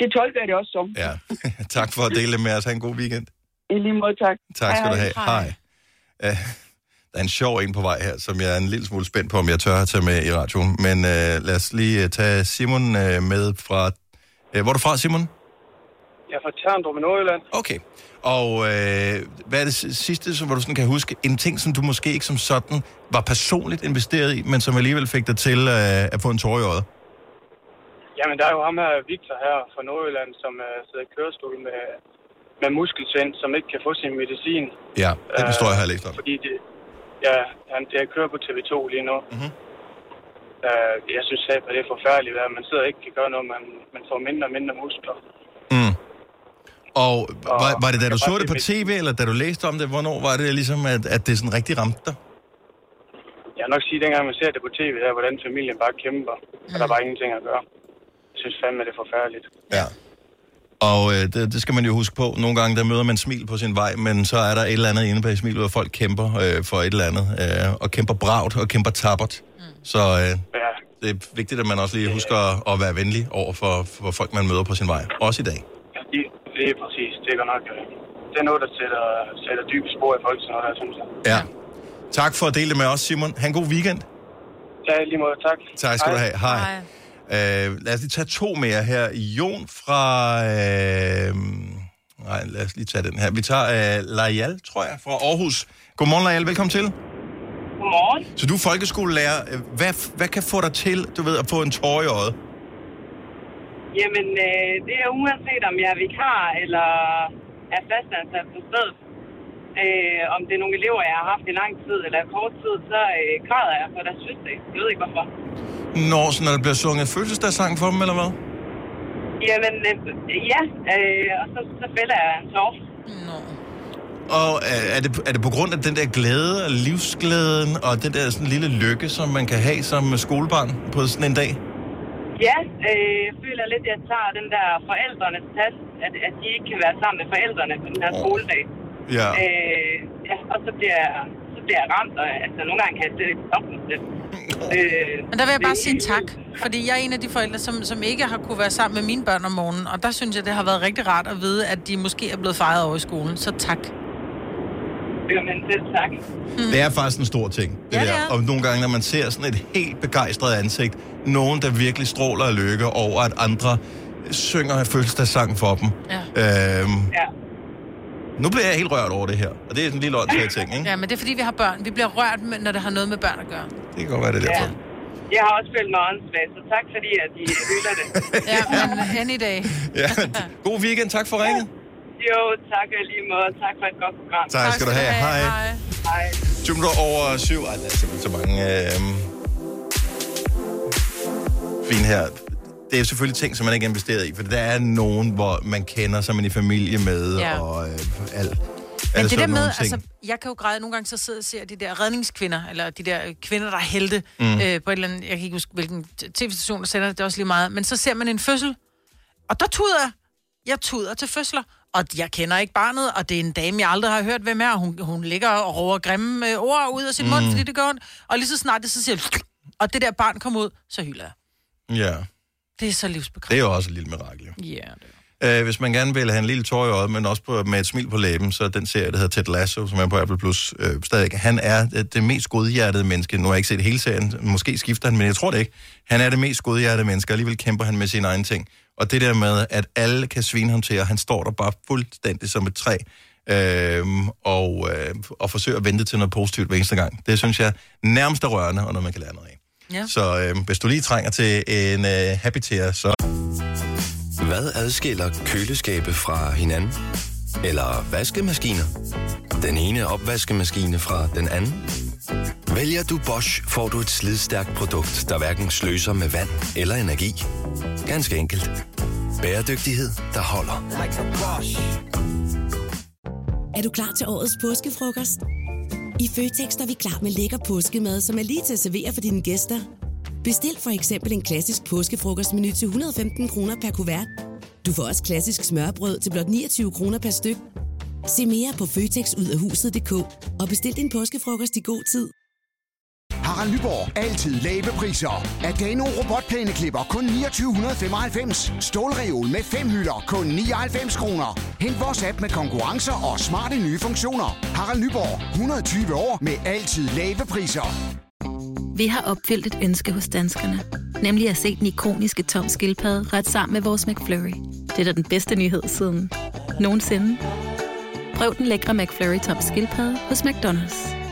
det tolker jeg det også som. Ja. tak for at dele det med os. Ha' en god weekend. I lige måde, tak. Tak skal du have. Hej. Uh, der er en sjov en på vej her, som jeg er en lille smule spændt på, om jeg tør at tage med i radioen. Men uh, lad os lige uh, tage Simon uh, med fra... Uh, hvor er du fra, Simon? Jeg er fra Terndrup i Nordjylland. Okay. Og øh, hvad er det si- sidste, som hvor du sådan kan huske? En ting, som du måske ikke som sådan var personligt investeret i, men som alligevel fik dig til øh, at få en tår i øjet? Jamen, der er jo ham her, Victor her fra Nordjylland, som uh, sidder i kørestol med, med muskelsvind, som ikke kan få sin medicin. Ja, den historie har jeg læst om. Fordi det, ja, han, det kører på TV2 lige nu. Mm-hmm. Uh, jeg synes at det er forfærdeligt, at man sidder og ikke kan gøre noget, man, man får mindre og mindre muskler. Og var, var det, da du så det på tv, eller da du læste om det? Hvornår var det ligesom, at, at det sådan rigtig ramte dig? Jeg vil nok sige, at dengang man ser det på tv, der, hvordan familien bare kæmper, og der er bare ingenting at gøre. Jeg synes fandme, det er forfærdeligt. Ja. Og øh, det, det skal man jo huske på. Nogle gange, der møder man smil på sin vej, men så er der et eller andet inde bag smilet, hvor folk kæmper øh, for et eller andet. Øh, og kæmper bragt og kæmper tappert. Mm. Så øh, ja. det er vigtigt, at man også lige husker at, at være venlig over for, for folk, man møder på sin vej. Også i dag. Lige, Lige præcis. Det er godt nok... øh, Det er noget, der sætter, sætter dybe spor i folk, sådan noget der, synes jeg. Ja. Tak for at dele det med os, Simon. Ha' en god weekend. Ja, lige måde. Tak. Tak skal du have. Hej. Øh, lad os lige tage to mere her. Jon fra... Øh, nej, lad os lige tage den her. Vi tager øh, Lajal, tror jeg, fra Aarhus. Godmorgen, Lajal. Velkommen til. Godmorgen. Så du er folkeskolelærer. Hvad, hvad kan få dig til, du ved, at få en tår i øjet? Jamen, øh, det er uanset om jeg er vikar eller er fastansat på stedet. Øh, om det er nogle elever, jeg har haft i lang tid eller kort tid, så øh, græder jeg for deres fødselsdag. Jeg ved ikke hvorfor. Når, så når der bliver sunget fødselsdagssang for dem, eller hvad? Jamen, øh, ja, øh, og så, så fælder jeg en tår. Og øh, er det, er det på grund af den der glæde og livsglæden og den der sådan lille lykke, som man kan have som skolebarn på sådan en dag? Ja, øh, jeg føler lidt, at jeg tager den der forældrenes plads, at, at de ikke kan være sammen med forældrene på den her skoledag. Ja. Øh, ja, og så bliver, jeg, så bliver jeg ramt, og altså, nogle gange kan jeg slet ikke stoppe mig selv. Øh, Men der vil jeg bare det- sige tak, fordi jeg er en af de forældre, som, som ikke har kunne være sammen med mine børn om morgenen, og der synes jeg, det har været rigtig rart at vide, at de måske er blevet fejret over i skolen, så tak. Jamen, selv tak. Det er faktisk en stor ting. Det Ja, det der. er. Og nogle gange, når man ser sådan et helt begejstret ansigt, nogen, der virkelig stråler af lykke over, at andre synger fødselsdagssang for dem. Ja. Øhm, ja. Nu bliver jeg helt rørt over det her. Og det er en lille åndssvag ting, ikke? Ja, men det er fordi, vi har børn. Vi bliver rørt, med- når det har noget med børn at gøre. Det kan godt være, det er derfor. Jeg har også følt mig åndssvagt, så tak fordi, at I hylder det. Ja, men any day. Ja. God weekend. Tak for ringet. Jo, tak lige måde. Tak for et godt program. Tak skal du have. Hej. Hej. 20 minutter over syv. Ej, der er simpelthen så mange øh, fine her. Det er selvfølgelig ting, som man ikke er investeret i, for der er nogen, hvor man kender, som man er i familie med, Ja. og øh, alt. Men det der med, ting. altså, jeg kan jo græde nogle gange, så sidder og ser de der redningskvinder, eller de der kvinder, der er helte, Mm. øh, på et eller andet, jeg kan ikke huske, hvilken tv-station, der sender det, det er også lige meget, men så ser man en fødsel, og der tuder jeg. Jeg tuder til fødsler, og jeg kender ikke barnet, og det er en dame, jeg aldrig har hørt, hvem er, hun, hun ligger og råber grimme øh, ord ud af sin mm. mund, fordi det gør hun, og lige så snart det, så siger jeg, og det der barn kommer ud, så hylder jeg. Ja, Det er så det livsbekræftende. er jo også et lille mirakel. jo. Ja, Øh, hvis man gerne vil have en lille tår i øjet, men også på, med et smil på læben, så er den serie, der hedder Ted Lasso, som er på Apple Plus, øh, stadig. Han er det, det mest godhjertede menneske. Nu har jeg ikke set hele serien. Måske skifter han, men jeg tror det ikke. Han er det mest godhjertede menneske, og alligevel kæmper han med sine egne ting. Og det der med, at alle kan svine ham til, og han står der bare fuldstændig som et træ, øh, og, øh, og forsøger at vente til noget positivt hver eneste gang. Det synes jeg nærmest er rørende, og noget, man kan lære noget af. Ja. Så øh, hvis du lige trænger til en øh, happy tear, så... Hvad adskiller køleskabe fra hinanden? Eller vaskemaskiner? Den ene opvaskemaskine fra den anden? Vælger du Bosch, får du et slidstærkt produkt, der hverken sløser med vand eller energi. Ganske enkelt. Bæredygtighed, der holder. Er du klar til årets påskefrokost? I Føtex er vi klar med lækker påskemad, som er lige til at servere for dine gæster. Bestil for eksempel en klassisk påskefrokostmenu til 115 kroner per kuvert. Du får også klassisk smørbrød til blot 29 kroner per styk. Se mere på føtexudafhuset.dk og bestil din påskefrokost i god tid. Harald Nyborg. Altid lave priser. Adano robotplæneklipper kun 2995. Stålreol med fem hylder kun 99 kroner. Hent vores app med konkurrencer og smarte nye funktioner. Harald Nyborg. 120 år med altid lave priser. Vi har opfyldt et ønske hos danskerne. Nemlig at se den ikoniske tom skildpadde ret sammen med vores McFlurry. Det er da den bedste nyhed siden nogensinde. Prøv den lækre McFlurry tom skildpadde hos McDonald's.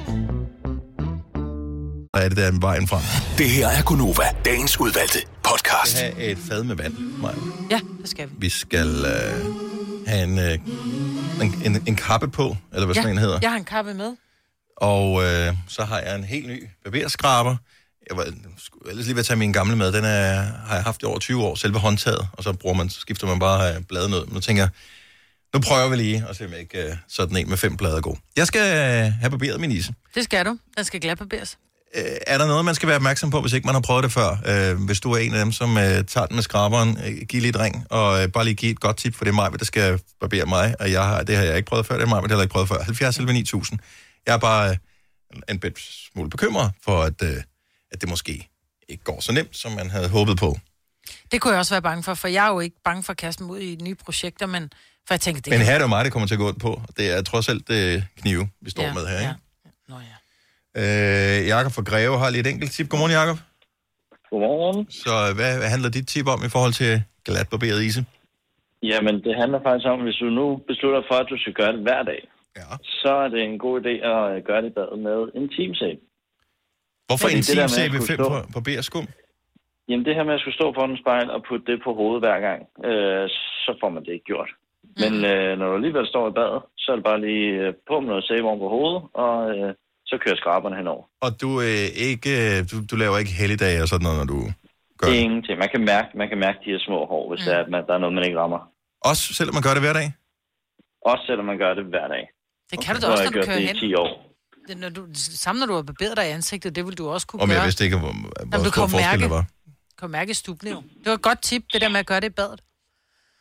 er det der vejen frem. Det her er Gunova, dagens udvalgte podcast. Vi skal have et fad med vand, Maja. Ja, det skal vi. Vi skal øh, have en, øh, en, en, en kappe på, eller hvad sådan en hedder. jeg har en kappe med. Og øh, så har jeg en helt ny barberskraber. Jeg var skulle ellers lige ved at tage min gamle med. Den er, har jeg haft i over 20 år, selve håndtaget. Og så bruger man, så skifter man bare øh, bladene ud. Men nu tænker jeg, nu prøver vi lige at se, om jeg ikke øh, sådan en med fem blade er god. Jeg skal øh, have barberet min ise. Det skal du. Den skal glatbarberes. Øh, er der noget, man skal være opmærksom på, hvis ikke man har prøvet det før? Øh, hvis du er en af dem, som øh, tager den med skraberen, øh, giv lige et ring, og øh, bare lige give et godt tip, for det er mig, der skal barbere mig, og jeg har, det har jeg ikke prøvet før, det er mig, det har jeg ikke prøvet før. 70 11 9000. Jeg er bare øh, en bit smule bekymret for, at, øh, at det måske ikke går så nemt, som man havde håbet på. Det kunne jeg også være bange for, for jeg er jo ikke bange for at kaste mig ud i nye projekter, men for jeg tænker, det Men her er det jo mig, det kommer til at gå ondt på. Det er trods alt det knive, vi står Ja, med her, ikke? ja. Nå ja. Øh, Jakob fra Greve har lige et enkelt tip. Godmorgen, Jakob. Godmorgen. Så hvad, hvad handler dit tip om i forhold til glatbarberet ise? Jamen, det handler faktisk om, hvis du nu beslutter for, at du skal gøre det hver dag, ja. så er det en god idé at gøre det i badet med en teamsæbe. Hvorfor Fordi en det der med at teamsæbe skulle 5 stå- på, på bæreskum? Jamen, det her med at skulle stå foran en spejl og putte det på hovedet hver gang, øh, så får man det ikke gjort. Men øh, når du alligevel står i badet, så er det bare lige øh, på med noget sæbe oven på hovedet, og øh, så kører skraberne henover. Og du, øh, ikke, øh, du, du laver ikke helligdage og sådan noget, når du gør Det er ingenting. Man kan mærke, man kan mærke de her små hår, hvis mm. det er, at man, der er noget, man ikke rammer. Også selvom man gør det hver dag? Også selvom man gør det hver dag. Det kan du da også, når du kører det hen. i 10 år. Det, når du, samme når du har barberet dig i ansigtet, det vil du også kunne Om gøre. jeg vidste ikke, hvor, Jamen, hvor du stor forskel mærke, der var. du kan mærke stublen jo. Det var et godt tip, det der med at gøre det i badet.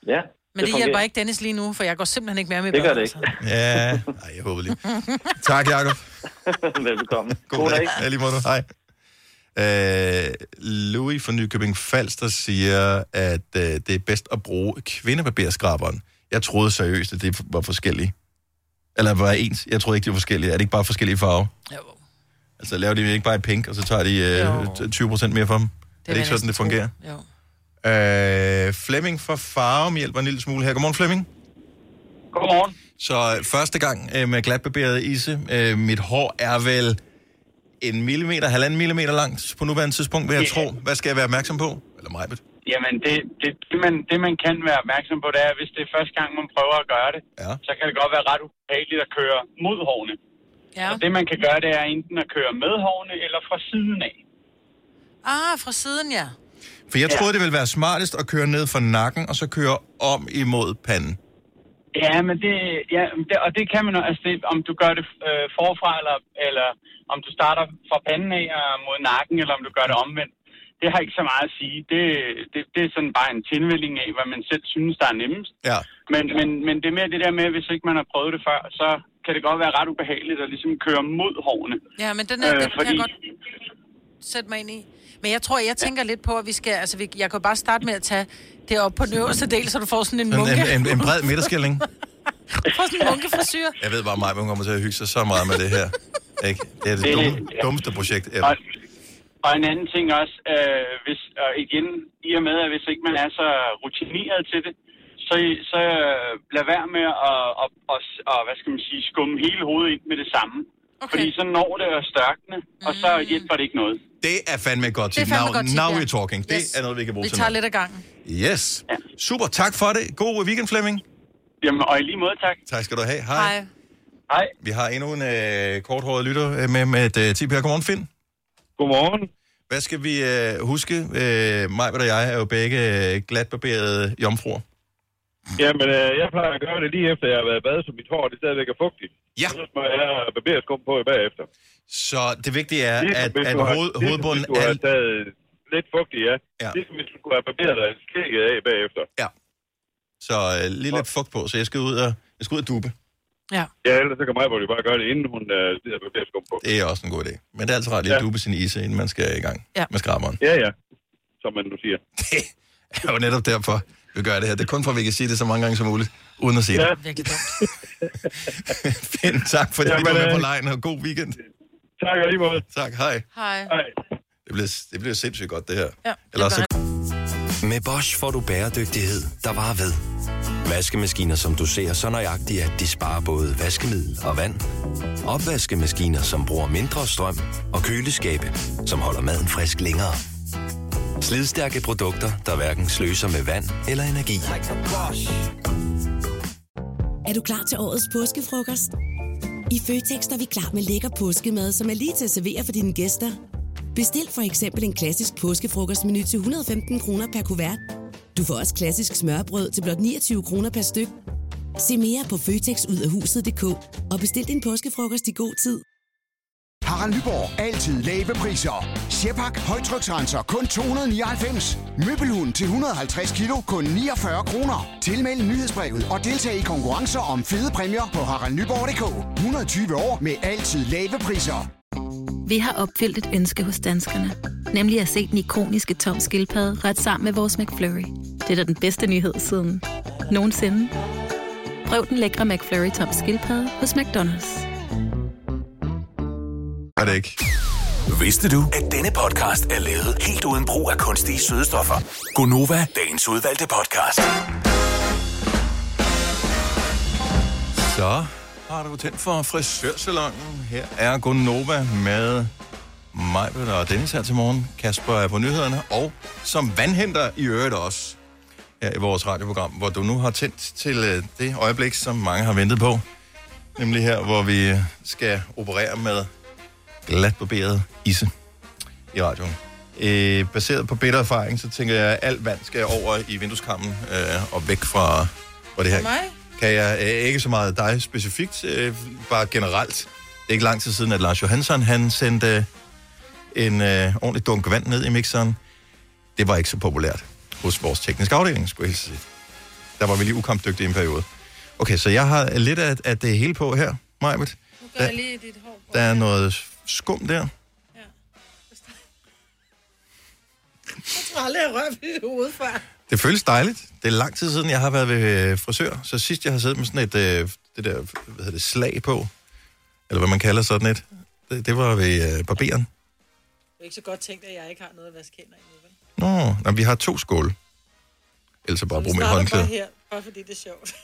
Ja, Men det, det hjælper ikke Dennis lige nu, for jeg går simpelthen ikke mere med i Det gør det ikke. Ja, nej, jeg håber lige. Tak, Jacob. Velbekomme. God dag. Ja, lige måde. Hej. Øh, Louis fra Nykøbing Falster siger, at øh, det er bedst at bruge kvindebarberskraberen. Jeg troede seriøst, at det var forskellige. Eller var ens. Jeg troede ikke, det var forskellige. Er det ikke bare forskellige farver? Jo. Altså laver de ikke bare i pink, og så tager de øh, 20 procent mere for dem? Det er, det ikke sådan, det fungerer? Jo. Øh, Flemming fra Farum hjælper en lille smule her. Godmorgen, Flemming. Godmorgen. Så øh, første gang øh, med glatbarberet ise. Øh, mit hår er vel en millimeter, halvanden millimeter langt på nuværende tidspunkt, vil jeg tro. Hvad skal jeg være opmærksom på? Eller mig, Jamen, det, det, det, man, det man kan være opmærksom på, det er, hvis det er første gang, man prøver at gøre det, ja. så kan det godt være ret ubehageligt at køre mod hårene. Ja. Og det man kan gøre, det er enten at køre med hårene eller fra siden af. Ah, fra siden, ja. For jeg troede, det ville være smartest at køre ned for nakken, og så køre om imod panden. Ja, men det, ja, det, og det kan man altså det, om du gør det øh, forfra, eller, eller om du starter fra panden af og mod nakken, eller om du gør det omvendt. Det har ikke så meget at sige. Det, det, det er sådan bare en tilvælling af, hvad man selv synes, der er nemmest. Ja. Men, men, men det er mere det der med, hvis ikke man har prøvet det før, så kan det godt være ret ubehageligt at ligesom køre mod hårene. Ja, men den, er, Øh, den fordi- kan jeg godt sætte mig ind i. Men jeg tror, jeg tænker lidt på, at vi skal... Altså, vi, jeg kan bare starte med at tage det op på den øverste del, så du får sådan en Sådan munke. en, en, en bred midterskilning. Du får sådan en munkefrisyr. Jeg ved bare, at mig kommer til at hygge sig så meget med det her. Ikke? Det er det Det- dumme, dummeste projekt ever. Og, og en anden ting også, øh, hvis, og igen, i og med, at hvis ikke man er så rutineret til det, så, så øh, lad være med at, at, at, at, hvad skal man sige, skumme hele hovedet ind med det samme. Okay. Fordi så når det at størkne, og så hjælper det ikke noget. Det er fandme et godt Det er tip. fandme Now, godt tip, now ja. we're talking. Det Yes. er noget, vi kan bruge Vi til tager noget. lidt af gangen. Yes. Super, tak for det. God weekend, Flemming. Jamen, og i lige måde, tak. Tak skal du have. Hej. Hej. Hej. Vi har endnu en øh, korthåret lytter øh, med, med et øh, tip her. Godmorgen, Finn. Godmorgen. Hvad skal vi øh, huske? Øh, mig og jeg er jo begge øh, glatbarberede jomfruer. Jamen, øh, jeg plejer at gøre det lige efter, jeg har været i bad, så mit hår det stadigvæk er fugtigt. Ja. Så må jeg have barberskum på i bagefter. Så det vigtige er, Ligesom at, at har- hoved, ligesom hovedbunden hvis du har er... taget lidt fugtigt, ja. Ja. Ligesom hvis du skulle have barberet dig skægget af bagefter. Ja. Så øh, lige lidt fugt på, så jeg skal ud og, jeg skal ud og dupe. Ja. Ja, ellers så kan mig, hvor de bare gøre det, inden hun øh, smider barberskum på. Det er også en god idé. Men det er altid rart lige at Ja. dupe sin ise, inden man skal i gang ja. med skraberen. Ja, ja. Som man nu siger. Det er jo netop derfor, vi gør det her. Det er kun for, at vi kan sige det så mange gange som muligt, uden at sige Ja. det. Virkelig. Finn, tak fordi Jamen, du var med øh, på lejen, og god weekend. Tak og lige måde. Tak, hej. Hej. Hej. Det bliver, det bliver sindssygt godt, det her. Ja, Ellers så med Bosch får du bæredygtighed, der varer ved. Vaskemaskiner, som du ser så nøjagtigt, at de sparer både vaskemiddel og vand. Opvaskemaskiner, som bruger mindre strøm. Og køleskabe, som holder maden frisk længere. Slidstærke produkter, der hverken sløser med vand eller energi. Er du klar til årets påskefrokost? I Føtex er vi klar med lækker påskemad, som er lige til at servere for dine gæster. Bestil for eksempel en klassisk påskefrokostmenu til 115 kroner per kuvert. Du får også klassisk smørbrød til blot 29 kroner per styk. Se mere på føtexudafhuset.dk og bestil din påskefrokost i god tid. Harald Nyborg. Altid lave priser. Sjehpak. Højtryksrenser. Kun 299. Møbelhund til 150 kilo. Kun 49 kroner. Tilmeld nyhedsbrevet og deltag i konkurrencer om fede præmier på haraldnyborg.dk. 120 år med altid lave priser. Vi har opfyldt et ønske hos danskerne. Nemlig at se den ikoniske tom skildpadde ret sammen med vores McFlurry. Det er da den bedste nyhed siden nogensinde. Prøv den lækre McFlurry tom skildpadde hos McDonald's. Er det ikke? Vidste du, at denne podcast er lavet helt uden brug af kunstige sødestoffer? Gonova, dagens udvalgte podcast. Så har du tændt for frisørsalongen. Her er Gunnova med mig og Dennis her til morgen. Kasper er på nyhederne, og som vandhenter i øvrigt også her i vores radioprogram, hvor du nu har tændt til øh, det øjeblik, som mange har ventet på. Nemlig her, hvor vi skal operere med glatbarberet isse i radioen. Øh, baseret på bitter erfaring, så tænker jeg, at alt vand skal over i vindueskammen øh, og væk fra, fra det her. For mig? Kan jeg øh, ikke så meget dig specifikt, øh, bare generelt. Det er ikke lang tid siden, at Lars Johansson han sendte en øh, ordentlig dunk vand ned i mixeren. Det var ikke så populært hos vores tekniske afdeling, skulle jeg sige. Der var vi lige ukampdygtige i en periode. Okay, så jeg har lidt af, af det hele på her, Majbet. Nu gør jeg lige dit hår på. Der er noget skum der. Jeg tror aldrig, jeg rører ved dit hoved før. Det føles dejligt. Det er lang tid siden, jeg har været ved øh, frisør. Så sidst, jeg har siddet med sådan et øh, det der, hvad hedder det, slag på, eller hvad man kalder sådan et, det, det var ved øh, barberen. Det er ikke så godt tænkt, at jeg ikke har noget at vaske hænder i vel? Nå, nej, vi har to skåle. Ellers så bare Vi brug mit starter bare håndklæde. her, bare fordi det er sjovt.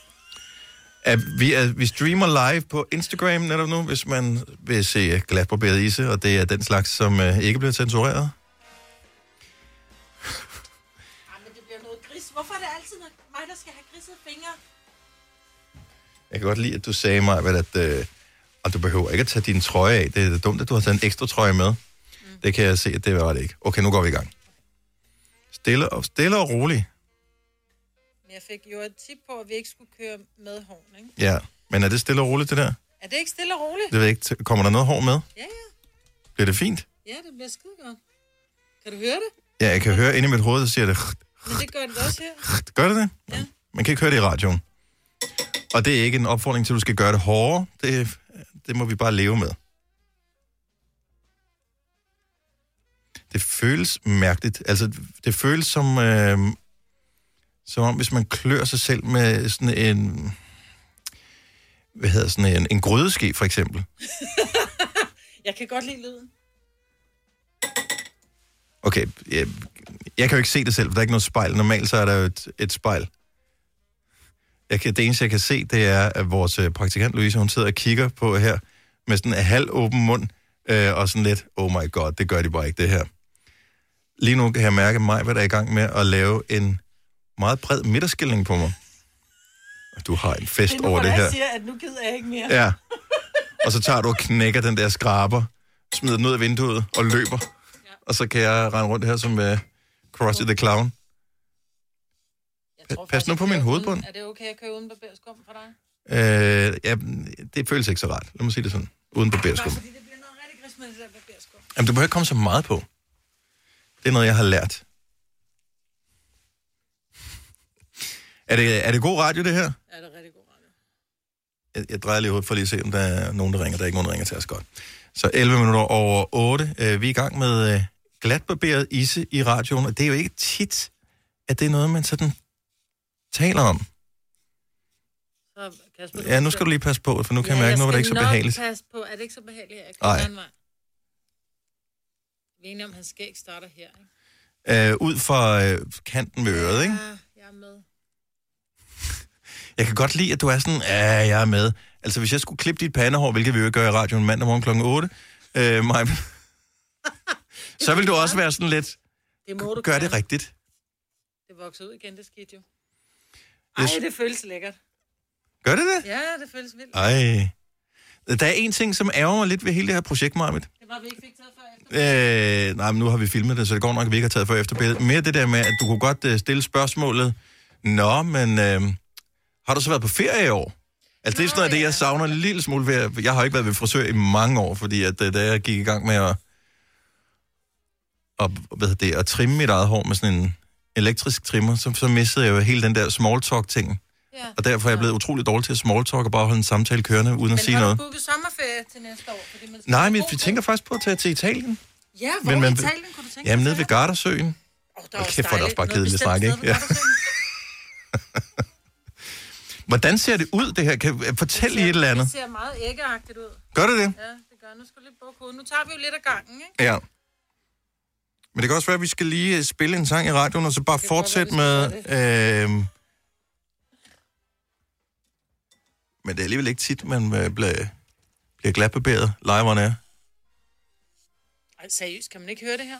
Er, vi, er, vi streamer live på Instagram netop nu, hvis man vil se glatbarberet ise, og det er den slags, som øh, ikke bliver censureret. Hvorfor er det altid mig, der skal have grisede fingre? Jeg kan godt lide, at du sagde mig, at øh, og du behøver ikke at tage din trøje af. Det er dumt, at du har taget en ekstra trøje med. Mm. Det kan jeg se, at det var det ikke. Okay, nu går vi i gang. Stille og, stille og roligt. Men jeg fik jo et tip på, at vi ikke skulle køre med horn, ikke? Ja, men er det stille og roligt, det der? Er det ikke stille og roligt? Det ved jeg ikke. Kommer der noget hår med? Ja, ja. Bliver det fint? Ja, det bliver skide godt. Kan du høre det? Ja, jeg kan høre inde i mit hoved, der siger det. Men det gør det også her. Gør det det? Ja. Man kan ikke høre det i radioen. Og det er ikke en opfordring til, at du skal gøre det hårdere. Det, det må vi bare leve med. Det føles mærkeligt. Altså, det føles som, øh, som om, hvis man klør sig selv med sådan en... Hvad hedder sådan en, en grydeske, for eksempel. Jeg kan godt lide lyden. Okay, jeg, jeg kan jo ikke se det selv, for der er ikke noget spejl. Normalt så er der jo et, et spejl. Jeg kan, det eneste, jeg kan se, det er, at vores øh, praktikant Louise, hun sidder og kigger på her, med sådan en halv åben mund, øh, og sådan lidt, oh my god, det gør de bare ikke, det her. Lige nu kan jeg mærke mig, hvad der er i gang med at lave en meget bred midterskilning på mig. Du har en fest Det er nu, over det jeg her. siger, at nu gider jeg ikke mere. Ja. Og så tager du og knækker den der skraber, smider den ud af vinduet og løber. Og så kan jeg rende rundt her som uh, Krusty the Clown. Pa- Pas nu på min hovedbund. Er det okay at køre uden barberskum for dig? Øh, ja, det føles ikke så rart. Lad mig sige det sådan. Uden barberskum. Fordi det bliver noget rigtig gris med det der barberskum. Jamen, du behøver ikke komme så meget på. Det er noget, jeg har lært. Er det, er det god radio, det her? Ja, det er rigtig god radio. Jeg, jeg drejer lige hovedet for lige at se, om der er nogen, der ringer. Der er ikke nogen, der ringer til os godt. Så 11 minutter over 8. Øh, vi er i gang med øh, glatbarberet isse i radioen, og det er jo ikke tit, at det er noget, man sådan taler om. Så, Kasper, Ja, nu skal du lige passe på, for nu kan jeg mærke, jeg nu er det skal ikke så behageligt. passe på. Er det ikke så behageligt, at jeg kommer vej? Vi er enige om, at hans skæg starter her, ikke? Øh, ud fra øh, kanten ved øret, ikke? Ja, jeg er med. Jeg kan godt lide, at du er sådan, ja, jeg er med. Altså, hvis jeg skulle klippe dit pandehår, hvilket vi jo gør i radioen mandag morgen kl. 8, øh, Maja, så vil du også være sådan lidt, Det må du gør det rigtigt. Det vokser ud igen, det skete jo. Ej, det føles lækkert. Gør det det? Ja, det føles vildt. Ej. Der er en ting, som ærger mig lidt ved hele det her projekt, Marmit. Det var, vi ikke fik taget før efter. Øh, nej, men nu har vi filmet det, så det går nok, at vi ikke har taget for efterbilledet. Mere det der med, at du kunne godt øh, stille spørgsmålet, Nå, men øh, har du så været på ferie i år? Altså, det er sådan noget, af det, jeg savner en lille smule ved. Jeg har ikke været ved frisør i mange år, fordi at, øh, da jeg gik i gang med at, at, hvad det, at trimme mit eget hår med sådan en elektrisk trimmer, så, så missede jeg jo hele den der small talk ting. Ja. Og derfor er jeg blevet utrolig dårlig til at small talk og bare holde en samtale kørende, uden at Men sige har noget. du booket sommerferie til næste år. Fordi man Nej, men vi tænker faktisk på at tage til Italien. Ja, hvor Men men, man- i Italien kunne du tænke Jamen, nede ved Gardasøen. Oh, Og kæft, hvor er det også bare kedeligt snak, ikke? Ja. Hvordan ser det ud, det her? Kan fortæl lige et eller andet. Det ser meget æggeagtigt ud. Gør det det? Ja, det gør. Nu skal du lige bukke. Nu tager vi jo lidt af gangen, ikke? Ja. Men det kan også være, at vi skal lige øh, spille en sang i radioen, og så bare fortsætte med... Øh... Men det er alligevel ikke tit, man øh, bliver, bliver glatbarberet live on air. Ej, seriøst, kan man ikke høre det her?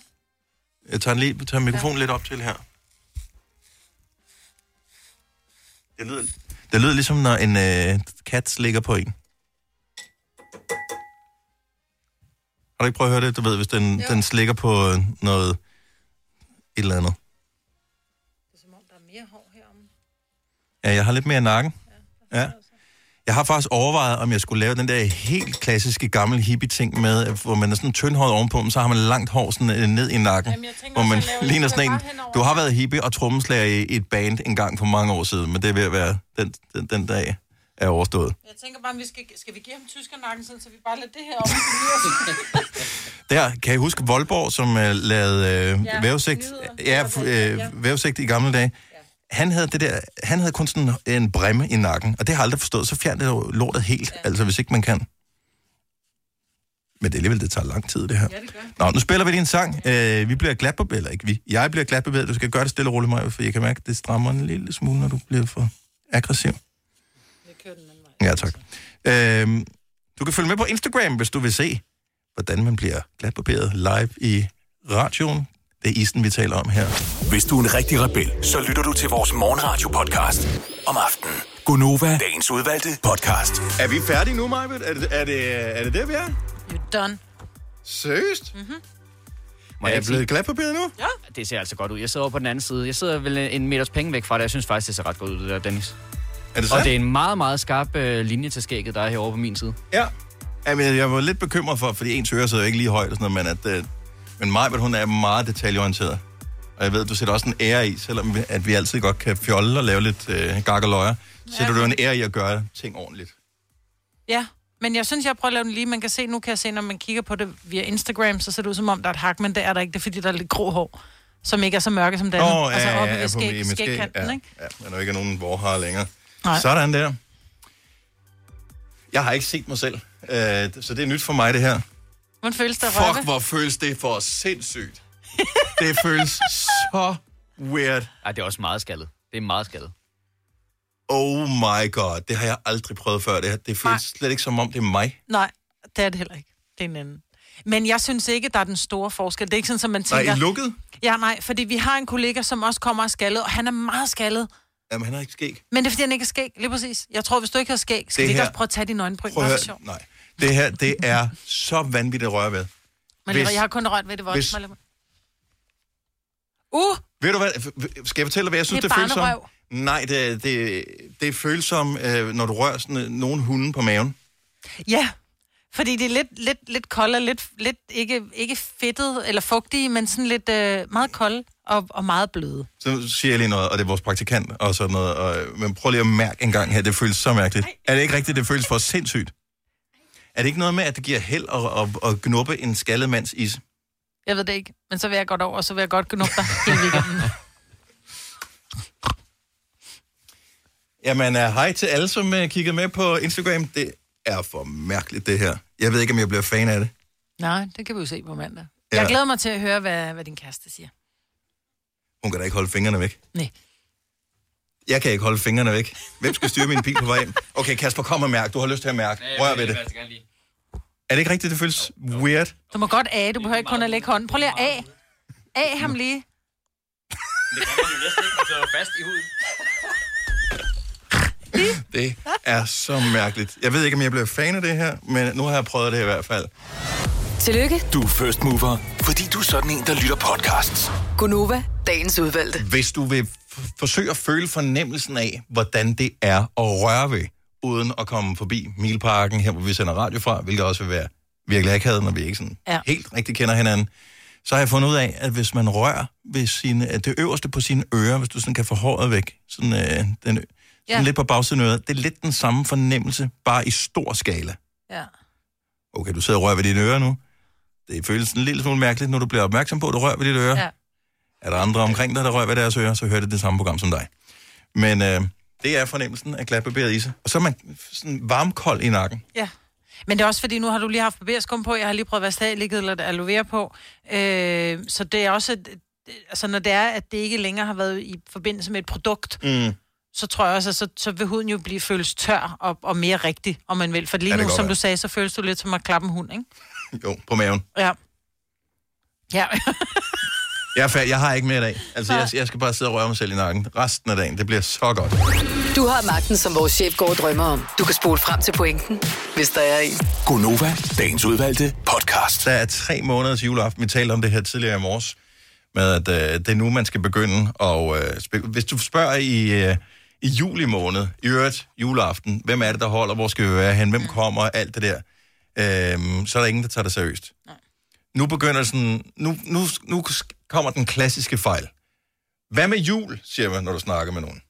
Jeg tager, lige, tager mikrofonen ja. lidt op til her. Det lyder, det lyder ligesom, når en øh, kat ligger på en. Har du ikke prøvet at høre det? Du ved, hvis den, den slikker på øh, noget et eller andet. Der er mere hår heromme. Ja, jeg har lidt mere nakken. Ja. Jeg har faktisk overvejet, om jeg skulle lave den der helt klassiske gamle hippie-ting med, hvor man er sådan tyndhåret ovenpå, men så har man langt hår sådan øh, ned i nakken. Jamen, tænker hvor man ligner sådan en... Du har været hippie og trommeslager i, i et band en gang for mange år siden, men det er ved at være den, den, den dag er overstået. Jeg tænker bare, om vi skal, skal vi give ham tyskernakken, sådan, så vi bare lader det her op. Der, kan I huske Voldborg, som uh, lavede uh, Ja, ja, vævesigt? Ja, uh, vævesigt i gamle dage. Han havde, det der, han havde kun sådan en bremme i nakken, og det har jeg aldrig forstået. Så fjern det lortet helt, ja. altså hvis ikke man kan. Men det er alligevel, det tager lang tid, det her. Ja, det gør. Nå, nu spiller vi din sang. Uh, vi bliver glat på, eller ikke vi. Jeg bliver glat på Du skal gøre det stille og roligt, Maja, for jeg kan mærke, at det strammer en lille smule, når du bliver for aggressiv. Ja, tak. Uh, du kan følge med på Instagram, hvis du vil se, hvordan man bliver glatbarberet live i radioen. Det er isen, vi taler om her. Hvis du er en rigtig rebel, så lytter du til vores morgenradio-podcast om aftenen. Gunova, dagens udvalgte podcast. Er vi færdige nu, Majbet? Er det, er det, er det det, vi er? You're done. Seriøst? Mm-hmm. Må Er jeg blevet glatbarberet nu? Ja. Det ser altså godt ud. Jeg sidder over på den anden side. Jeg sidder vel en meters penge væk fra det. Jeg synes faktisk, det ser ret godt ud, det der, Dennis. Er det Og det er en meget, meget skarp øh, linje til skægget, der er herovre på min side. Ja. Jamen, jeg var lidt bekymret for, fordi ens ører sidder jo ikke lige højt og sådan noget, men, at, øh, men Majbet, hun er meget detaljeorienteret. Og jeg ved, du sætter også en ære i, selvom vi, at vi altid godt kan fjolle og lave lidt øh, gak og løjer. Sætter du en ære i at gøre ting ordentligt. Ja, men jeg synes, jeg prøver at lave den lige. Man kan se, nu kan jeg se, når man kigger på det via Instagram, så ser det ud som om, der er et hak, men det er der ikke. Det er fordi, der er lidt grå hår, som ikke er så mørke som det andet. Åh, altså oppe ved på- skæg, skæg, skægkanten, ja, ikke? Ja, men der er ikke nogen vorhar længere. Nej. Sådan der. Jeg har ikke set mig selv, øh, så det er nyt for mig, det her. Hvordan føles det Fuck, hvor føles det for sindssygt. det føles så weird. Ej, det er også meget skaldet. Det er meget skaldet. Oh my god, det har jeg aldrig prøvet før. Det, her. det føles slet ikke som om, det er mig. Nej, det er det heller ikke. Det er en anden. Men jeg synes ikke, der er den store forskel. Det er ikke sådan, som man Nej, tænker... i lukket? Ja, nej, fordi vi har en kollega, som også kommer af skaldet, og han er meget skaldet. Jamen, han har ikke skæg. Men det er, fordi han ikke er skæg, lige præcis. Jeg tror, hvis du ikke har skæg, skal Det vi ikke her- også prøve at tage dine øjenbryn? Prøv at høre. Nej. Det her, det er så vanvittigt at røre ved. Men Hvis- jeg har kun rørt ved det hvis- voldsomt. Uh! Ved du hvad? Skal jeg fortælle hvad jeg synes, Det det, føles som? Nej, det, det, det føles som, øh, når du rører sådan, nogle hunde på maven. Ja, fordi det er lidt, lidt, lidt kold og lidt, lidt ikke, ikke fedtet eller fugtige, men sådan lidt øh, meget kold og, og meget bløde. Så siger jeg lige noget, og det er vores praktikant og sådan noget. Og, øh, men prøv lige at mærke en gang her, det føles så mærkeligt. Er det ikke rigtigt, det føles for sindssygt? Er det ikke noget med, at det giver held at, at, at knuppe en skaldet mands is? Jeg ved det ikke, men så vil jeg godt over, og så vil jeg godt knuppe dig hele weekenden. Jamen, uh, hej til alle, som uh, kigger med på Instagram. Det er for mærkeligt, det her. Jeg ved ikke, om jeg bliver fan af det. Nej, det kan vi jo se på mandag. Ja. Jeg glæder mig til at høre, hvad, hvad din kæreste siger. Hun kan da ikke holde fingrene væk. Nej. Jeg kan ikke holde fingrene væk. Hvem skal styre min bil på vej hjem? Okay, Kasper, kom og mærk. Du har lyst til at mærke. Rør ved det. Er det ikke rigtigt, det føles weird? Du må godt af, du behøver ikke kun at lægge hånden. Prøv lige at af. Af ham lige. Det kan man jo næsten ikke, sidder fast i huden. Det er så mærkeligt. Jeg ved ikke, om jeg bliver fan af det her, men nu har jeg prøvet det i hvert fald. Tillykke, Du er first mover, fordi du er sådan en, der lytter podcasts. Gunova, dagens udvalgte. Hvis du vil f- forsøge at føle fornemmelsen af, hvordan det er at røre ved, uden at komme forbi Milparken, her hvor vi sender radio fra, hvilket også vil være virkelig akavet, når vi ikke sådan Ja. helt rigtig kender hinanden, så har jeg fundet ud af, at hvis man rører ved sine, at det øverste på sine ører, hvis du sådan kan få håret væk, sådan, øh, den, sådan Ja. lidt på bagsiden af øret, det er lidt den samme fornemmelse, bare i stor skala. Ja. Okay, du sidder og rører ved dine ører nu. Det føles en lille smule mærkeligt, når du bliver opmærksom på, at du rører ved dit øre. Ja. Er der andre omkring dig, der rører ved deres ører, så hører det det samme program som dig. Men øh, det er fornemmelsen af glatbarberet ise. Og så er man sådan varmkold i nakken. Ja. Men det er også fordi, nu har du lige haft barberskum på, jeg har lige prøvet Vastal, ligget lidt aloe vera på. Øh, så det er også, et- altså når det er, at det ikke længere har været i forbindelse med et produkt, Mm. så tror jeg også, at så, så vil huden jo blive føles tør og, og mere rigtig, om man vil. For lige Ja, nu, som godt du sagde, så føles du lidt som at klappe en hund, ikke? Jo, på maven. Ja. Ja. Jeg er færdig. Jeg har ikke mere i dag. Altså, jeg, jeg skal bare sidde og røre mig selv i nakken. Resten af dagen, det bliver så godt. Du har magten, som vores chef går og drømmer om. Du kan spole frem til pointen, hvis der er en. Gonova, dagens udvalgte podcast. Der er tre måneder til juleaften. Vi talte om det her tidligere i morges, med at øh, det er nu, man skal begynde. Og øh, hvis du spørger i, øh, i juli måned, i øvrigt juleaften, hvem er det, der holder, hvor skal vi være hen, hvem kommer, alt det der, øh, så er der ingen, der tager det seriøst. Nu begynder sådan, nu, nu, nu kommer den klassiske fejl. Hvad med jul, siger man, når du snakker med nogen,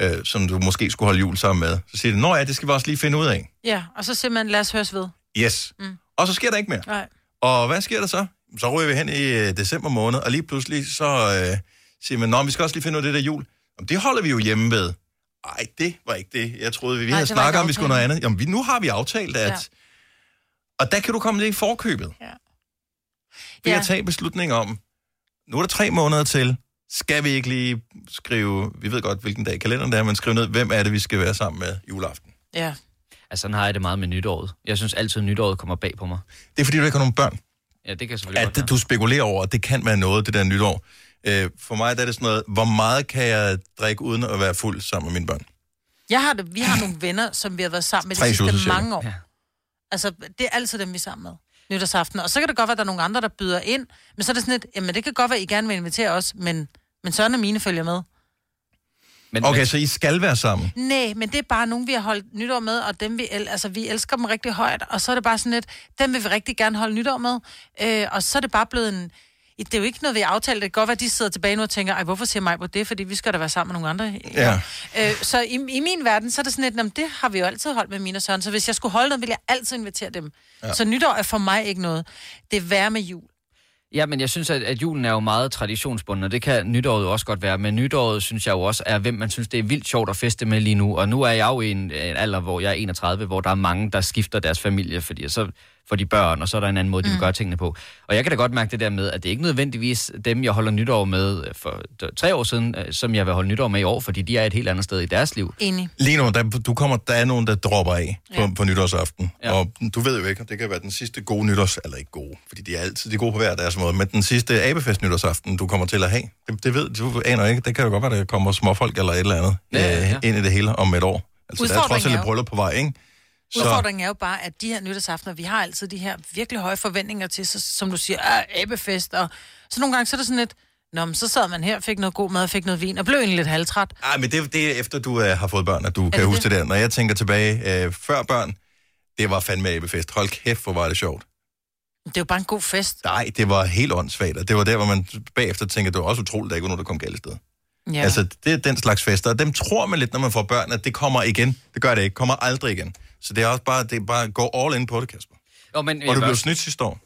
øh, som du måske skulle holde jul sammen med. Så siger de, nå ja, det skal vi også lige finde ud af. ja, og så siger man, lad os høres ved. Yes. Mm. Og så sker der ikke mere. Nej. Og hvad sker der så? Så ryger vi hen i øh, december måned, og lige pludselig så øh, siger man, nå, vi skal også lige finde ud af det der jul. Jamen, det holder vi jo hjemme ved. Ej, det var ikke det. Jeg troede, vi, vi Nej, havde snakket om, vi skulle noget andet. Jamen, vi, nu har vi aftalt, at... Og der kan du komme lidt i forkøbet. Ja. Ved Ja. at tage beslutning om, nu er der tre måneder til, skal vi ikke lige skrive, vi ved godt, hvilken dag i kalenderen det er, men skrive ned, hvem er det, vi skal være sammen med juleaften. Ja. Altså, sådan har jeg det meget med nytåret. Jeg synes altid, at nytåret kommer bag på mig. Det er, fordi du ikke har nogen børn. Ja, det kan selvfølgelig godt at du spekulerer over, at det kan være noget, det der nytår. Øh, for mig der er det sådan noget, hvor meget kan jeg drikke uden at være fuld sammen med mine børn? Jeg har det, vi har nogle venner, som vi har været sammen med de sidste mange år. Ja. Altså, det er altid dem, vi er sammen med. Nytårsaften. Og så kan det godt være, at der er nogle andre, der byder ind. Men så er det sådan lidt, jamen det kan godt være, at I gerne vil invitere os, men, men Søren og mine følger med. Men, okay, så I skal være sammen? Nej, men det er bare nogen, vi har holdt nytår med, og dem vi, el- altså, vi elsker dem rigtig højt, og så er det bare sådan lidt, dem vil vi rigtig gerne holde nytår med, øh, og så er det bare blevet en, det er jo ikke noget, vi har aftalt. Det kan godt være, at de sidder tilbage nu og tænker, ej, hvorfor siger mig på det? Fordi vi skal da være sammen med nogle andre. Ja. Øh, så i, i min verden, så er det sådan lidt, "Nå, men det har vi jo altid holdt med mine og Søren. Så hvis jeg skulle holde noget, ville jeg altid invitere dem. Ja. Ja. Så nytår er for mig ikke noget. Det er værre med jul. Ja, men jeg synes, at, at julen er jo meget traditionsbunden, og det kan nytåret jo også godt være. Men nytåret synes jeg jo også er, hvem man synes, det er vildt sjovt at feste med lige nu. Og nu er jeg jo i en, en alder, hvor jeg er 31, hvor der er mange, der skifter deres familie, fordi så får de børn, og så er der en anden måde, de vil Mm. gøre tingene på. Og jeg kan da godt mærke det der med, at det ikke nødvendigvis dem, jeg holder nytår med for d- tre år siden, øh, som jeg vil holde nytår med i år, fordi de er et helt andet sted i deres liv. Enig. Lige nu, der, du kommer, der er nogen, der dropper af på, ja. på nytårsaften. Ja. Og du ved jo ikke, det kan være den sidste gode nytårs... Eller ikke gode, fordi de er altid de er gode på hver deres måde. Men den sidste abefest nytårsaften, du kommer til at have, det, det ved du aner ikke. Det kan jo godt være, der kommer småfolk eller et eller andet Ja, ja, ja. Øh, ind i det hele om et år. Altså, der er trods alt et bryllup på vej, ikke? Så, Udfordringen er jo bare, at de her nytårsaftener, vi har altid de her virkelig høje forventninger til, så, som du siger, ah, abefest, og så nogle gange så er det sådan lidt, Nå, men så sad man her, fik noget god mad, fik noget vin, og blev egentlig lidt halvtræt. ej, men det, det er efter, du øh, har fået børn, at du kan det huske det? det der. Når jeg tænker tilbage, øh, før børn, det var fandme abefest. Hold kæft, hvor var det sjovt. Det er jo bare en god fest. Nej, det var helt åndssvagt, og det var der, hvor man bagefter tænker, det var også utroligt, at der ikke var nogen, der kom galt sted. Ja. Altså, det er den slags fester, og dem tror man lidt, når man får børn, at det kommer igen. Det gør det ikke, kommer aldrig igen. Så det er også bare, det er bare gå all in på det, Kasper. Jo, men, Og du blev snydt sidste år.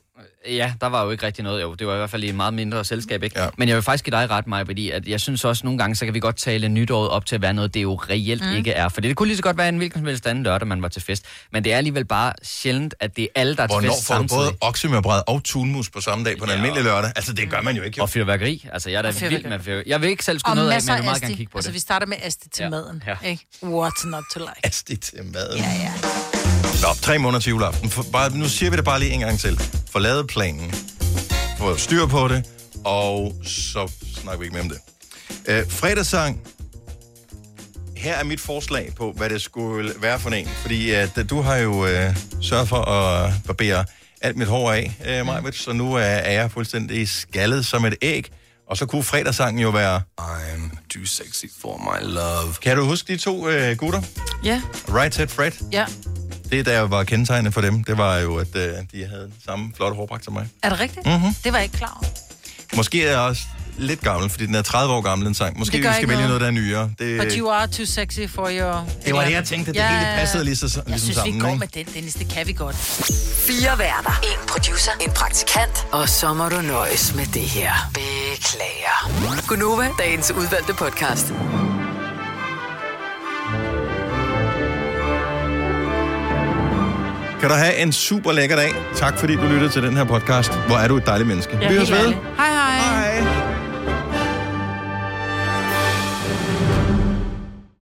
Ja, der var jo ikke rigtig noget. Jo, det var i hvert fald i et meget mindre selskab, ikke? Ja. Men jeg vil faktisk give dig ret, mig, fordi at jeg synes også, nogle gange, så kan vi godt tale nytåret op til at være noget, det jo reelt Mm. ikke er. For det kunne lige så godt være en hvilken som helst anden lørdag, man var til fest. Men det er alligevel bare sjældent, at det er alle, der er til Hvornår fest får du samtidig. både oksemørbræd og tunmus på samme dag på en Ja. almindelig lørdag? Altså, det gør man jo ikke. Jo. Og fyrværkeri. Altså, jeg er da vild med fyrværkeri. Jeg vil ikke selv skulle noget af, men jeg vil meget gerne kigge på Altså, det. vi starter med asti til Ja. maden. Ja. Ikke? What's not to like? Asti til maden. Ja, ja. Nå, tre måneder til juleaften. For bare, nu siger vi det bare lige en gang til. Få lavet planen. Få styr på det. Og så snakker vi ikke mere om det. Øh, fredagssang. Her er mit forslag på, hvad det skulle være for en. Fordi at, øh, du har jo øh, sørget for at barbere alt mit hår af, øh, Majbet, så nu er, er jeg fuldstændig skaldet som et æg. Og så kunne fredagssangen jo være... I'm too sexy for my love. Kan du huske de to øh, gutter? Ja, Right Head Fred? ja. Det, der var kendetegnet for dem, det var jo, at øh, de havde samme flotte hårpragt som mig. Er det rigtigt? Mhm. Det var jeg ikke klar over. Måske er jeg også lidt gammel, fordi den er 30 år gammel, den sang. Måske vi skal vælge noget. noget, der er nyere. Det, But you are too sexy for your... det var det, jeg tænkte. Det hele passede lige så, Jeg ligesom synes, sammen. vi går ikke? med den, Dennis. Det kan vi godt. Fire værter. En producer. En praktikant. Og så må du nøjes med det her. Beklager. Gunova, dagens udvalgte podcast. Kan du have en super lækker dag. Tak fordi du lyttede til den her podcast. Hvor er du et dejligt menneske. Ja, vi høres ved. ærligt. Hej,